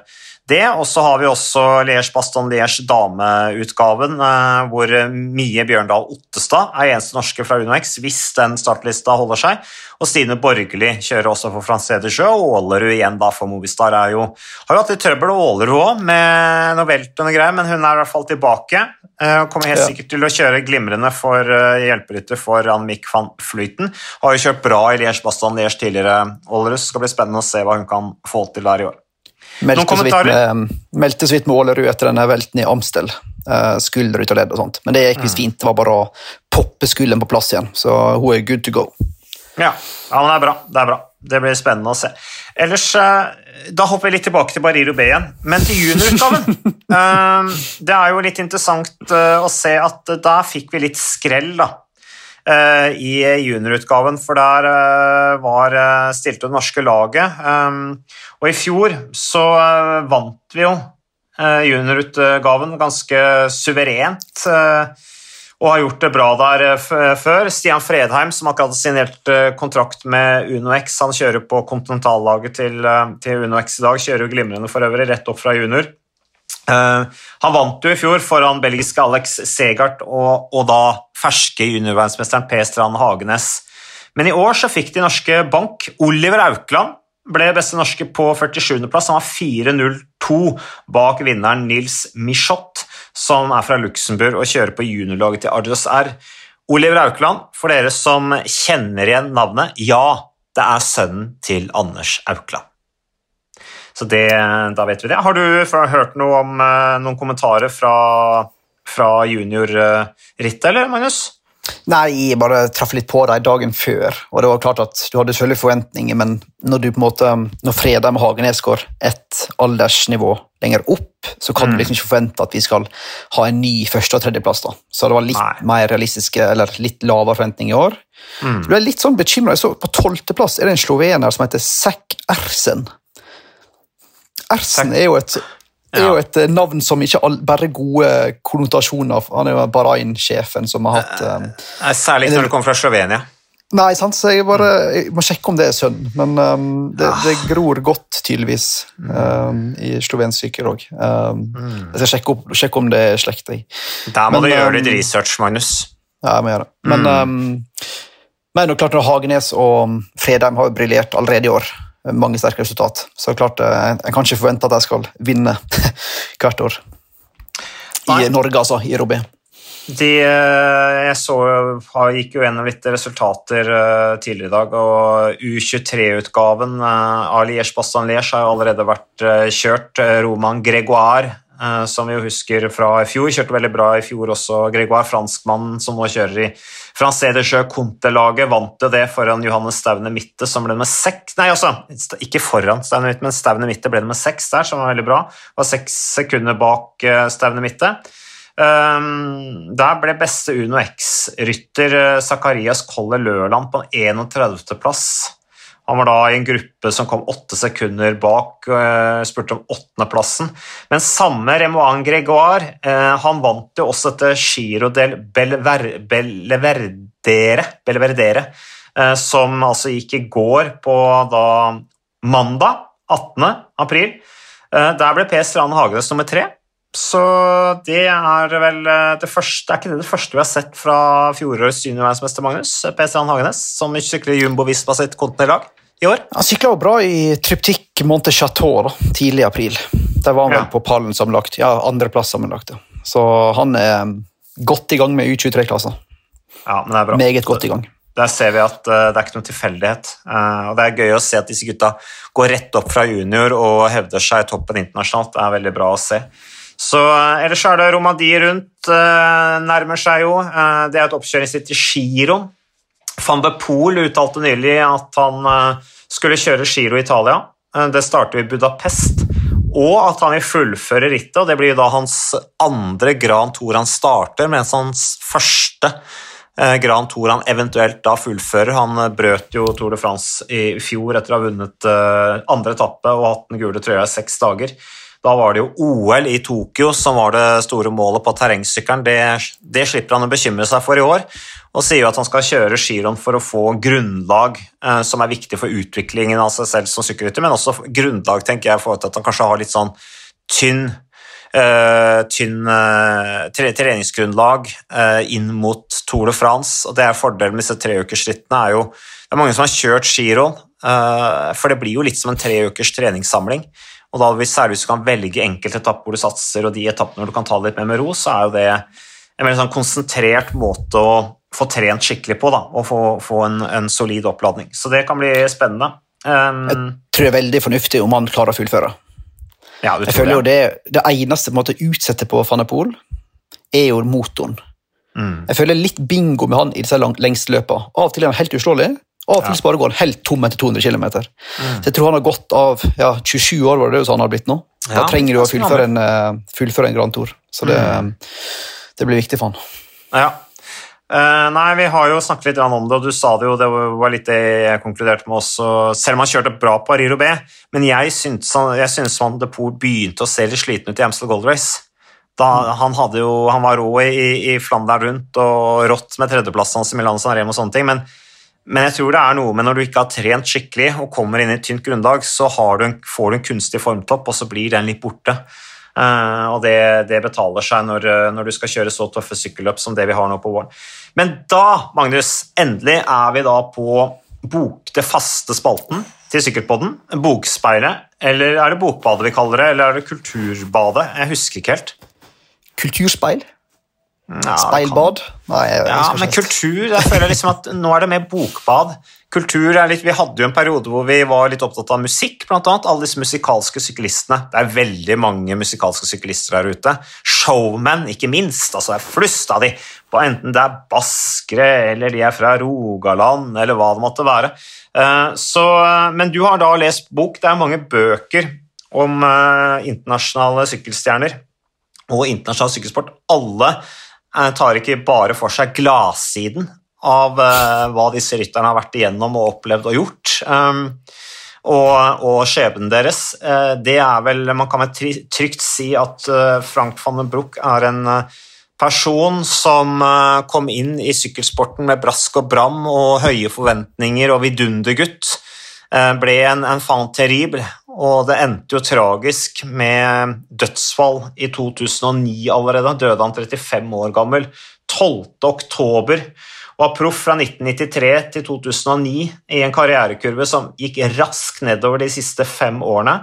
det. Og så har vi også Liège Baston Liège dameutgaven, eh, hvor Mie Bjørndal Ottestad er eneste norske fra UnoX, hvis den startlista holder seg. Og Stine Borgerli kjører også for Francé de Sjø, og Aalerud igjen da for Movistar er jo, har jo hatt litt trøbbel, Aalerud òg, med noe velt og noe greier, men hun er i hvert fall tilbake. og kommer helt ja. sikkert til å kjøre glimrende for uh, hjelperytter for Annemiek van Flyten. Har jo kjørt bra i Liège Baston Liège tidligere. Aalerud skal bli spennende å se hva hun kan få til der i år. Meldte så, med, meldte så vidt med Ålerud etter denne velten i Amstel. Uh, skulder ut av ledd og sånt. Men det gikk visst mm. fint. Det var bare å poppe skulden på plass igjen. Så hun er good to go. Ja, ja men det er bra. Det er bra. Det blir spennende å se. Ellers, uh, Da hopper vi litt tilbake til Bariro B igjen, men til juniorutgaven. uh, det er jo litt interessant å se at der fikk vi litt skrell, da. Eh, i juniorutgaven, for der eh, var eh, stilte det norske laget. Og i fjor så vant vi jo juniorutgaven ganske suverent og har gjort det bra der før. Stian Fredheim, som akkurat har signert kontrakt med UnoX, han kjører på kontinentallaget til, til UnoX i dag, kjører jo glimrende for øvrig, rett opp fra junior. Uh, han vant jo i fjor foran belgiske Alex Segart og, og da ferske juniorverdensmesteren P. Strand Hagenes. Men i år så fikk de norske bank. Oliver Aukland ble beste norske på 47.-plass. Han var 4.02 bak vinneren Nils Michot, som er fra Luxembourg og kjører på juniorlaget til Ardos R. Oliver Aukland, for dere som kjenner igjen navnet, ja, det er sønnen til Anders Aukland. Så det, da vet vi det. Har du hørt noe om eh, noen kommentarer fra, fra juniorrittet, eller Magnus? Nei, jeg bare traff litt på dem dagen før. og det var klart at Du hadde selvfølgelig forventninger, men når du på en måte, når Fredheim og Hagenes går et aldersnivå lenger opp, så kan mm. du liksom ikke forvente at vi skal ha en ny første- og tredjeplass. da. Så det var litt Nei. mer realistiske, eller litt lavere forventninger i år. Mm. Så ble jeg litt sånn bekymra. På tolvteplass er det en slovener som heter Zack Ersen. Ersen er jo et er jo et eh, navn som ikke all, bare gode konnotasjoner. Han er jo Bahrain-sjefen som har hatt Nei, Særlig når du kommer fra Slovenia. Nei, sant? så jeg, bare, jeg må sjekke om det er sønn. Men um, det, ah. det, gror godt, tydeligvis, um, i slovensk syker òg. Um, mm. Jeg skal sjekke, opp, sjekke, om det er slekt. Der må men, du gjøre litt research, Magnus. Ja, jeg må gjøre det. Men mm. Men klart når Hagenes og Fredheim har jo briljert allerede i år. Mange sterke resultat. Så klart, jeg en kan ikke forvente at jeg skal vinne hvert år. I Nei. Norge, altså. I Robé. De, eh, jeg så, har- gikk jo gjennom litt resultater eh, tidligere i dag, og U23-utgaven av Liège Bastan Liège har jo allerede vært eh, kjørt. Eh, Roman Gregoire, eh, som vi jo husker fra i fjor, kjørte veldig bra i fjor også. Gregoire, franskmannen som nå kjører i Francais de Jeux Conte-laget, vant jo det foran Johannes Staune Mitte, som ble med seks Nei, altså, ikke foran Staune Mitte, men Staune Mitte ble det med seks der, som var veldig bra. Var seks sekunder bak eh, Staune Mitte. Um, der ble beste Uno X-rytter uh, Zakarias Kolle Lørland på 31. plass. Han var da i en gruppe som kom åtte sekunder bak, og spurte om åttendeplassen. Men samme Remoan Gregoire uh, han vant jo også dette Giro del Belver, Belverdere, Belverdere uh, som altså gikk i går på da mandag 18. april. Uh, der ble Per Strand Hagenes nummer tre. Så det er vel eh, det første Er ikke det det første vi har sett fra fjorårets juniorverdensmester Magnus? Per Strand Hagenes, som sykler Jumbo Vispa sitt kontinentlag i år? Han sykla jo bra i Tryptikk Monte Chateau da, tidlig i april. Der var han Ja. vel på pallen sammenlagt. Ja, andreplass sammenlagt. ja. Så han er godt i gang med U23-klassa. Ja, men det er bra. Meget godt i gang. Der ser vi at eh, det er ikke noen tilfeldighet. Eh, og Det er gøy å se at disse gutta går rett opp fra junior og hevder seg i toppen internasjonalt. Det er veldig bra å se. Så eh, Ellers er det Romandie rundt, eh, nærmer seg jo. Eh, det er et oppkjøringsritt til giroen. Van de Poel uttalte nylig at han skulle kjøre Giro Italia. Det starter i Budapest. Og at han vil fullføre rittet, og det blir da hans andre Grand Tour han starter, mens hans første Grand Tour han eventuelt da fullfører. Han brøt jo Tour de France i fjor etter å ha vunnet andre etappe og hatt den gule trøya i seks dager. Da var det jo OL i Tokyo som var det store målet på terrengsykkelen. Det, det slipper han å bekymre seg for i år, og sier jo at han skal kjøre giroen for å få grunnlag eh, som er viktig for utviklingen av seg selv som sykkelrytter, men også grunnlag tenker jeg, for at han kanskje har litt sånn tynn Uh, tynn uh, tre treningsgrunnlag uh, inn mot Tour de France. og det er Fordelen med disse treukersrittene er jo Det er mange som har kjørt giroen, for det blir jo litt som en treukers treningssamling. Og da hvis Særlig hvis du kan velge enkelte etapper hvor du satser, og de etappene hvor du kan ta det litt mer med ro, så er jo det en veldig sånn konsentrert måte å få trent skikkelig på da, og få, få en, en solid oppladning. Så det kan bli spennende. Um, tror det er veldig fornuftig om han klarer å fullføre. ja, Jeg føler føler jo det. det, det eneste på en måte utsetter på Fanepol, er jo motoren. Mm. Jeg føler litt bingo med han i disse lang, lengste løpa. Av og til er han helt uslåelig, og Ja. går helt tom etter 200 km. Mm. Så jeg tror han har gått av ja, 27 år, var det det han har blitt nå. Da Ja, trenger du å fullføre en, eh, fullføre en Grand Tour. Så det, Mm. det blir viktig for han. Ja. Uh, nei, vi har jo snakket litt om det, og du sa det jo, det var litt det jeg konkluderte med også. Selv om han kjørte bra på Ariro B, men jeg syns han, jeg syns Van de Poel begynte å se litt sliten ut i Amstel Gold Race. Da, han, hadde jo, han var rå i, i Flandern rundt og rått med tredjeplassen hans i Milan San Remo og sånne ting, men, men jeg tror det er noe med når du ikke har trent skikkelig og kommer inn i et tynt grunnlag, så du en, får du en kunstig formtopp, og så blir den litt borte. Uh, og det, det betaler seg når, eh, når du skal kjøre så tøffe sykkelløp som det vi har nå på våren. Men da, Magnus, endelig er vi da på bok, det faste spalten til Sykkelpodden. Bokspeilet, eller er det Bokbadet vi kaller det, eller er det Kulturbadet? Jeg husker ikke helt. Kulturspeil? Ja, Speilbad? Nei, jeg, Ja, men kultur jeg føler liksom at Nå er det mer bokbad. Kultur er litt, Vi hadde jo en periode hvor vi var litt opptatt av musikk, blant annet. Alle disse musikalske syklistene. Det er veldig mange musikalske syklister der ute. Showmen, ikke minst. altså Det er flust av de. Enten det er baskere, eller de er fra Rogaland, eller hva det måtte være. Eh, Så, men du har da lest bok. Det er mange bøker om eh, internasjonale sykkelstjerner og internasjonal sykkelsport. Alle eh, tar ikke bare for seg gladsiden av eh, hva disse rytterne har vært igjennom og opplevd og gjort. Um, og, og skjebnen deres, eh, det er vel Man kan vel trygt si at eh, Frank van den Broek er en eh, person som eh, kom inn i sykkelsporten med brask og bram og høye forventninger og vidundergutt. Eh, ble en enfant terrible, og det endte jo tragisk med dødsfall i 2009 allerede. Døde han 35 år gammel. 12. oktober. Var proff fra 1993 til 2009 i en karrierekurve som gikk raskt nedover de siste fem årene.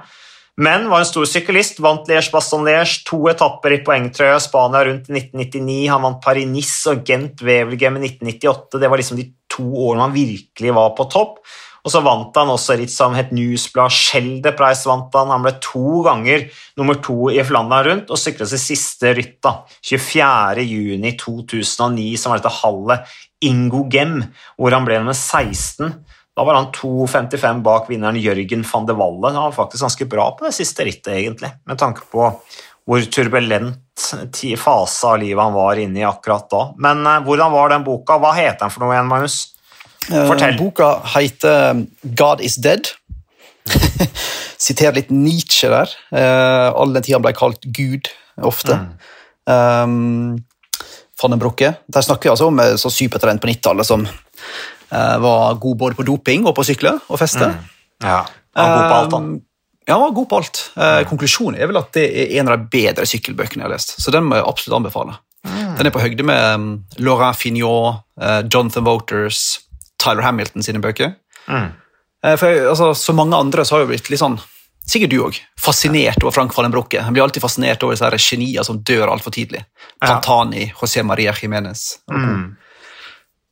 Men var en stor syklist, vant Liège-Baston-Liège, to etapper i poengtrøya Spania rundt 1999. Han vant Paris-Nice og Gent-Wevelgem i 1998. Det var liksom de to årene han virkelig var på topp. Og så vant han også ritt som het Newsblad, Schelde-Price vant han. Han ble to ganger nummer to i Flandern rundt og sykla sitt siste ritt da, 24.6.2009, som var dette hallet Ingo Gem, hvor han ble nummer 16. Da var han 2,55 bak vinneren Jørgen van de Walle. Han var faktisk ganske bra på det siste rittet, egentlig, med tanke på hvor turbulent fase av livet han var inne i akkurat da. Men eh, hvordan var den boka? Hva heter den for noe igjen, Magnus? Fortell. Eh, Boka heter God is dead. Siterer litt Nietzsche der. Uh, all den tida han ble kalt Gud, ofte. Um, Van. Der snakker vi altså om eh, så supertrent på 90-tallet som uh, var god både på doping og på sykler og feste. Ja, han var god på alt, da. Um, Ja, han var god på alt. Eh, Konklusjonen er vel at det er en av de bedre sykkelbøkene jeg har lest. Så den må jeg absolutt anbefale. Den er på høyde med um, Laurent Fignot, uh, Jonathan Voters, Tyler Hamilton sine bøker. Mm. Eh, for altså, Så mange andre så har jo blitt litt sånn, sikkert du òg, fascinert over Frank Fallen Han blir alltid fascinert over disse genier som dør altfor tidlig. Pantani, José Maria Jiménez. Mm.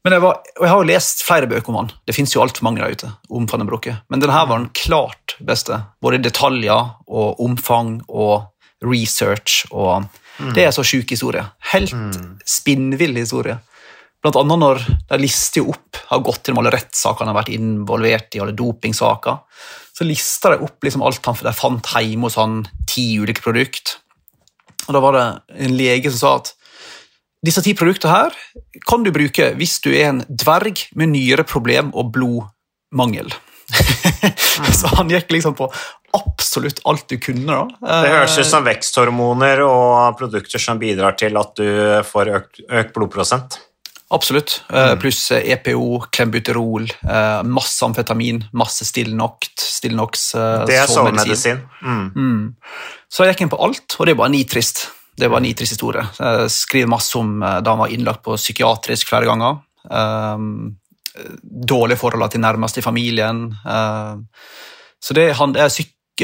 Men jeg, var, jeg har jo lest flere bøker om han. Det fins jo altfor mange der ute. om den Men denne her var den klart beste. Både i detaljer og omfang og research. og Det er så sjuk historie. Helt spinnvill historie. Blant annet når de lister opp, har gått gjennom alle rettssaker han har vært involvert i, alle dopingsaker. Så lister de opp liksom alt han de fant hjemme hos han, ti ulike produkt. Og da var det en lege som sa at disse ti produktene her kan du bruke hvis du er en dverg med nyreproblem og blodmangel. så han gikk liksom på absolutt alt du kunne. da. Det høres ut som veksthormoner og produkter som bidrar til at du får økt, økt blodprosent. Absolutt. Mm. Pluss eh, EPO, klembuterol, eh, masse amfetamin, masse. Stillnox eh, Det er sovemedisin. Mm. Mm. Så jeg gikk inn på alt, og det var nitrist. Det var nitrist historie. Jeg skriver masse om eh, da han var innlagt på psykiatrisk flere ganger. Um, dårlige forhold til nærmeste i familien. Um, så det, er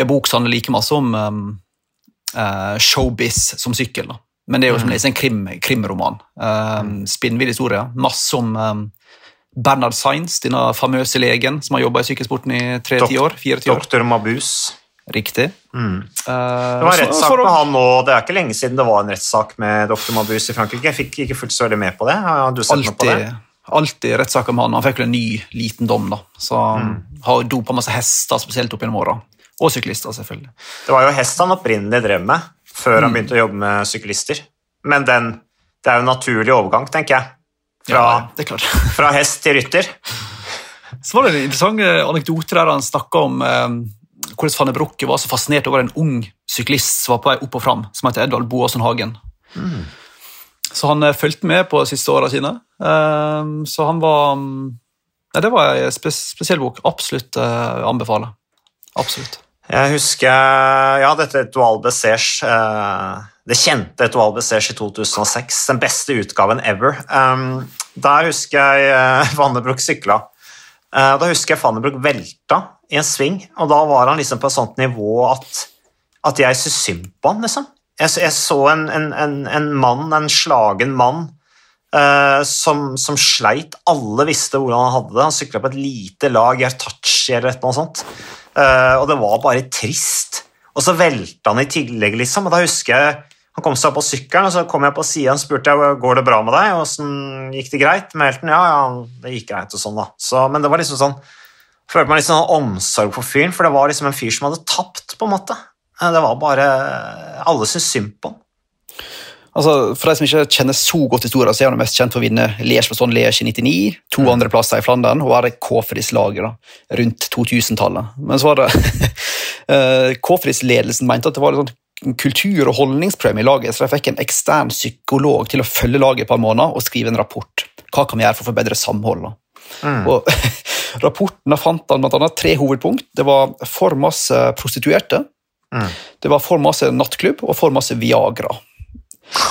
en bok som handler like masse om um, eh, showbiz som sykkel. Da. Men det er jo som å lese en krim, krimroman. Um, Spinnvill historie. Masse om um, Bernard Sainz, denne famøse legen som har jobba i sykkelsporten i tre-ti år. fire-ti år. Doktor Mabus. Riktig. Mm. Eh, Det var rettssak med han nå. Det er ikke lenge siden det var en rettssak med doktor Mabus i Frankrike. Jeg fikk ikke fullt så veldig med på det. Har du sett noe på det? alltid, alltid rettssaker med han. Han fikk vel en ny, liten dom, da. Så Mm. har dopa masse hester, spesielt opp gjennom åra. Og syklister, selvfølgelig. Det var jo hest han opprinnelig drev med før Mm. han begynte å jobbe med syklister. Men den, det er jo en naturlig overgang, tenker jeg. Fra, Ja, det klart. fra hest til rytter. Så var det en interessant eh, anekdote der han snakka om eh, hvordan Fanne Brokke var så fascinert over en ung syklist som var på vei opp og fram, som heter Edvald Boasson Hagen. Så han eh, fulgte med på de siste åra sine. Eh, så han var mm, Nei, det var en spes spesiell bok. Absolutt eh, anbefale. Absolutt. Jeg husker ja, dette Etoile Bessers, eh, det kjente Etoile Bessers i 2006, den beste utgaven ever. Um, der husker jeg uh, Vannebruk sykla. Eh, da husker jeg Vannebruk velta i en sving, og da var han liksom på et sånt nivå at, at jeg syntes synd på han, liksom. Jeg, jeg så en, en, en, en mann, en slagen mann, eh, som, som sleit. Alle visste hvordan han hadde det. Han sykla på et lite lag, Yartachi eller et eller annet sånt. Eh, og det var bare trist. Og så velta han i tillegg, liksom. Og da husker jeg han kom seg opp på sykkelen, og så kom jeg på sida og spurte jeg, går det bra med deg. Åssen gikk det greit med helten? Ja, ja, det gikk greit og sånn, da. Så, men det var liksom sånn Følte meg litt sånn omsorg for fyren, for det var liksom en fyr som hadde tapt, på en måte. Eh, Det var bare Alle syntes synd på han. Altså, for de som ikke kjenner så godt historien, så er han mest kjent for å vinne Liège sånn Liège i 99, to andreplasser i Flandern, og være Kåfris-laget rundt 2000-tallet. Men så var det eh, Kåfris-ledelsen mente at det var litt sånn kultur- og holdningsprøve i laget, så de fikk en ekstern psykolog til å følge laget et par måneder og skrive en rapport. Hva kan vi gjøre for å forbedre samholdet? Mm. Og Rapporten fant han annet tre hovedpunkt. Det var for masse prostituerte, Mm. det var for masse nattklubb og for masse Viagra.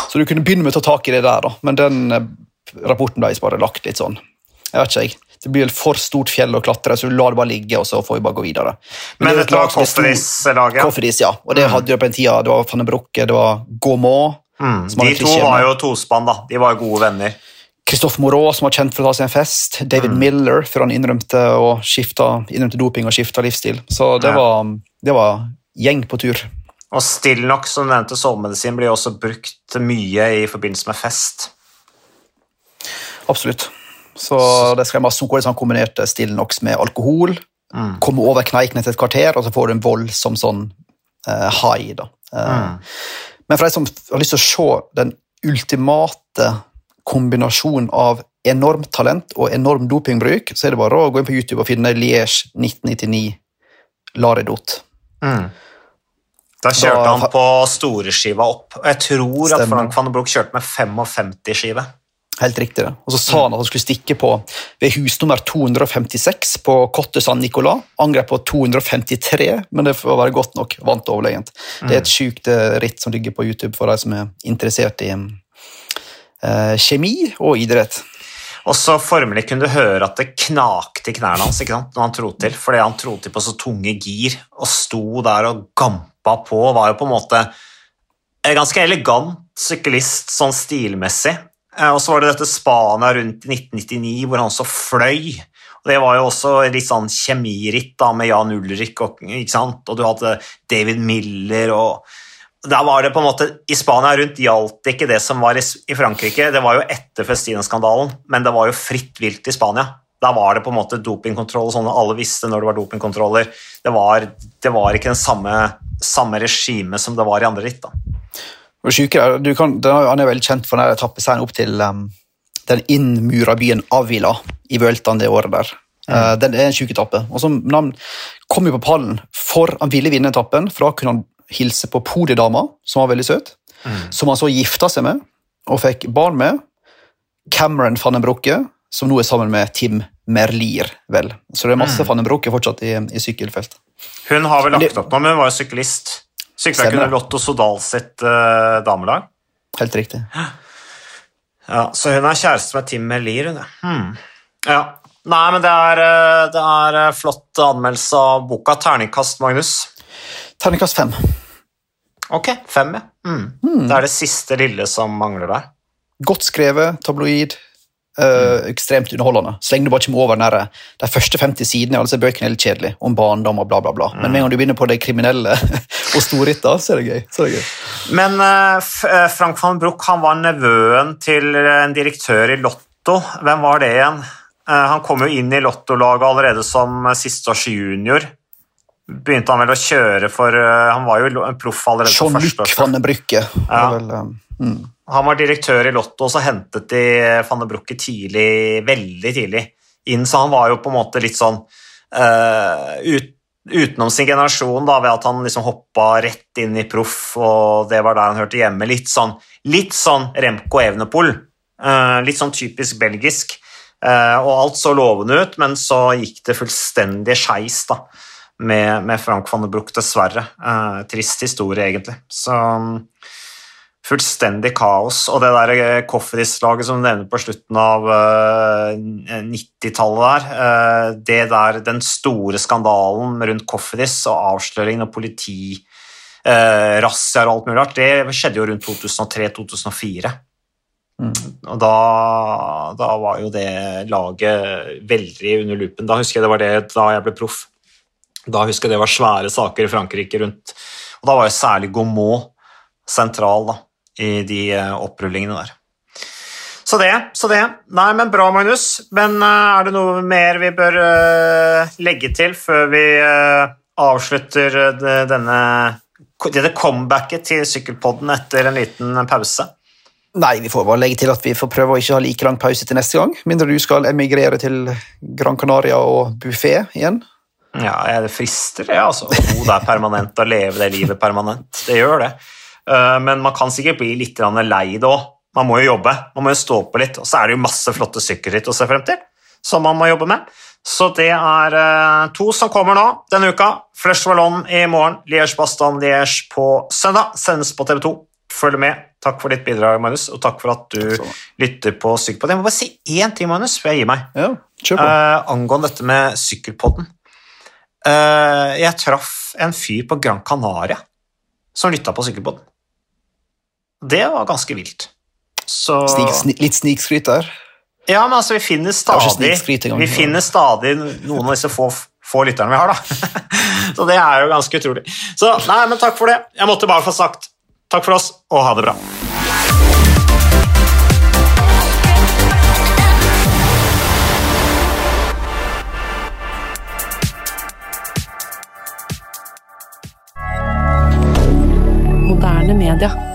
Så du kunne begynne med å ta tak i det der, da. men den eh, rapporten ble bare lagt litt sånn. Jeg vet ikke, jeg. Det blir for stort fjell å klatre, så du lar det bare ligge, og så får vi bare gå videre. Men det er et var er Kofferis-laget. Kofferis, ja. Og det Mm. hadde jo på den tida. Det var van den det var Gaumont, Mm. De to var jo tospann, da. De var gode venner. Christophe Moreau, som var kjent for å ta seg en fest. David Mm. Miller, før han innrømte, skifta, innrømte doping og skifta livsstil. Så det, Ja. var, det var gjeng på tur. Og stillnok, som du nevnte, sovemedisin, blir også brukt mye i forbindelse med fest. Absolutt. Så det skal masse sånn han kombinert Stilnox med alkohol. Mm. Komme over kneiken etter et kvarter, og så får du en voldsom sånn uh, high. da. Uh, Mm. Men for de som har lyst til å se den ultimate kombinasjonen av enormt talent og enorm dopingbruk, så er det bare å gå inn på YouTube og finne Liège 1999 Laredot. Mm. Da kjørte han på storeskiva opp. Og jeg tror at Frank van den Broek kjørte med 55-skive. Helt riktig. det. Og så sa han at han skulle stikke på ved hus nummer 256 på Cotte San Nicolas. Angrep på 253, men det får være godt nok. Vant overlegent. Det er et sjukt eh, ritt som ligger på YouTube for de som er interessert i eh, kjemi og idrett. Og så formelig kunne du høre at det knakte i knærne hans ikke sant? når han trodde til, fordi han trodde til på så tunge gir og sto der og gampa på. Var jo på en måte en ganske elegant syklist sånn stilmessig. Eh, Og så var det dette Spania rundt 1999 hvor han også fløy. Og Det var jo også litt sånn kjemiritt da med Jan Ulrik, og, og du hadde David Miller og der var det på en måte, I Spania rundt gjaldt det ikke det som var i, i Frankrike. Det var jo etter Festina-skandalen, men det var jo fritt vilt i Spania. Da var det på en måte dopingkontroll, sånn, alle visste når det var dopingkontroller. Det var, det var ikke den samme, samme regime som det var i andre ritt. da. Og syke du kan, Han er veldig kjent for den etappeseieren opp til um, den innmura byen Avila i Vueltaen det året der. Eh, den er en sjuk etappe. Og så, men han kom jo på pallen for han ville vinne etappen, for da kunne han hilse på podiedama, som var veldig søt, som han så gifta seg med og fikk barn med. Cameron van den Brokke, som nå er sammen med Tim Merlier, vel. Så det er masse van den Brokke fortsatt i, i sykkelfelt. Hun har vel lagt opp nå, men hun var jo syklist. Sykla ikke under Lotto Sodal sitt uh, damelag. Helt riktig. Ja, Så hun er kjæreste med Tim Merlier, hun. Hmm. ja. Nei, men det er, eh, det er eh, flott anmeldelse av boka. Terningkast, Magnus. Terningkast fem. Ok, fem, ja. Mm. Det er det siste lille som mangler der. Godt skrevet, tabloid, Øh, ekstremt underholdende. Så lenge du bare kommer over nære. de første 50 sidene altså bøkene er litt kjedelig, om barndom og bla, bla, bla. Men med en gang du begynner på det kriminelle og storritter, så. Så er det gøy. Men uh, Frank van Broek han var nevøen til en direktør i Lotto. Hvem var det igjen? Uh, han kom jo inn i Lottolaget allerede som sisteårs junior. Begynte han vel å kjøre for eh, Han var jo en proff allerede på Jean-Luc første van den Brücke. Ja. vel, eh, mm. Han var direktør i Lotto, og så hentet de van den Broeke tidlig, veldig tidlig inn, så han var jo på en måte litt sånn uh, ut, utenom sin generasjon da, ved at han liksom hoppa rett inn i proff, og det var der han hørte hjemme. Litt sånn, litt sånn Remco Evenepool. Uh, litt sånn typisk belgisk. Uh, og alt så lovende ut, men så gikk det fullstendig skeis da, med, med Frank van der Broek, dessverre. Eh, trist historie, egentlig. Så fullstendig kaos. Og det der eh, Cofferis-laget som du nevner på slutten av eh, 90-tallet der, eh, det der, den store skandalen rundt Cofferis og avsløringen og politi, eh, razziaer og alt mulig rart, det skjedde jo rundt 2003-2004. Mm. Og da, da var jo det laget veldig under lupen. Da husker jeg det var det da jeg ble proff. Da husker jeg det var svære saker i Frankrike rundt Og da var jo særlig Gaumont sentral da, i de eh, opprullingene der. Så det, så det. Nei, men bra, Magnus. Men uh, er det noe mer vi bør uh, legge til før vi uh, avslutter det- denne dette comebacket til Sykkelpodden etter en liten pause? Nei, vi får bare legge til at vi får prøve å ikke ha like lang pause til neste gang. Mindre du skal emigrere til Gran Canaria og buffé igjen. Ja, det frister det, altså. Å bo der permanent og leve det livet permanent. Det gjør det. Eh, Men man kan sikkert bli litt lei det òg. Man må jo jobbe, man må jo stå på litt. Og så er det jo masse flotte sykkelritt å se frem til, som man må jobbe med. Så det er eh, to som kommer nå denne uka. Flesh Wallon i morgen, Liège Bastan Liège på søndag. Sendes på TV 2. Følg med. Takk for ditt bidrag, Magnus, og takk for at du lytter på Sykkelpodden. Jeg må bare si én ting, Magnus, før jeg gir meg. Ja. Eh, angående dette med Sykkelpodden. Eh, jeg traff en fyr på Gran Canaria som lytta på sykkelbåten. Det var ganske vilt. Så Snik, sni, litt snikskryt der. Ja, men altså, vi finner stadig. Vi finner stadig noen av disse få, få lytterne vi har, da. Så det er jo ganske utrolig. Så nei, men takk for det. Jeg måtte bare få sagt takk for oss, og ha det bra. Moderne media.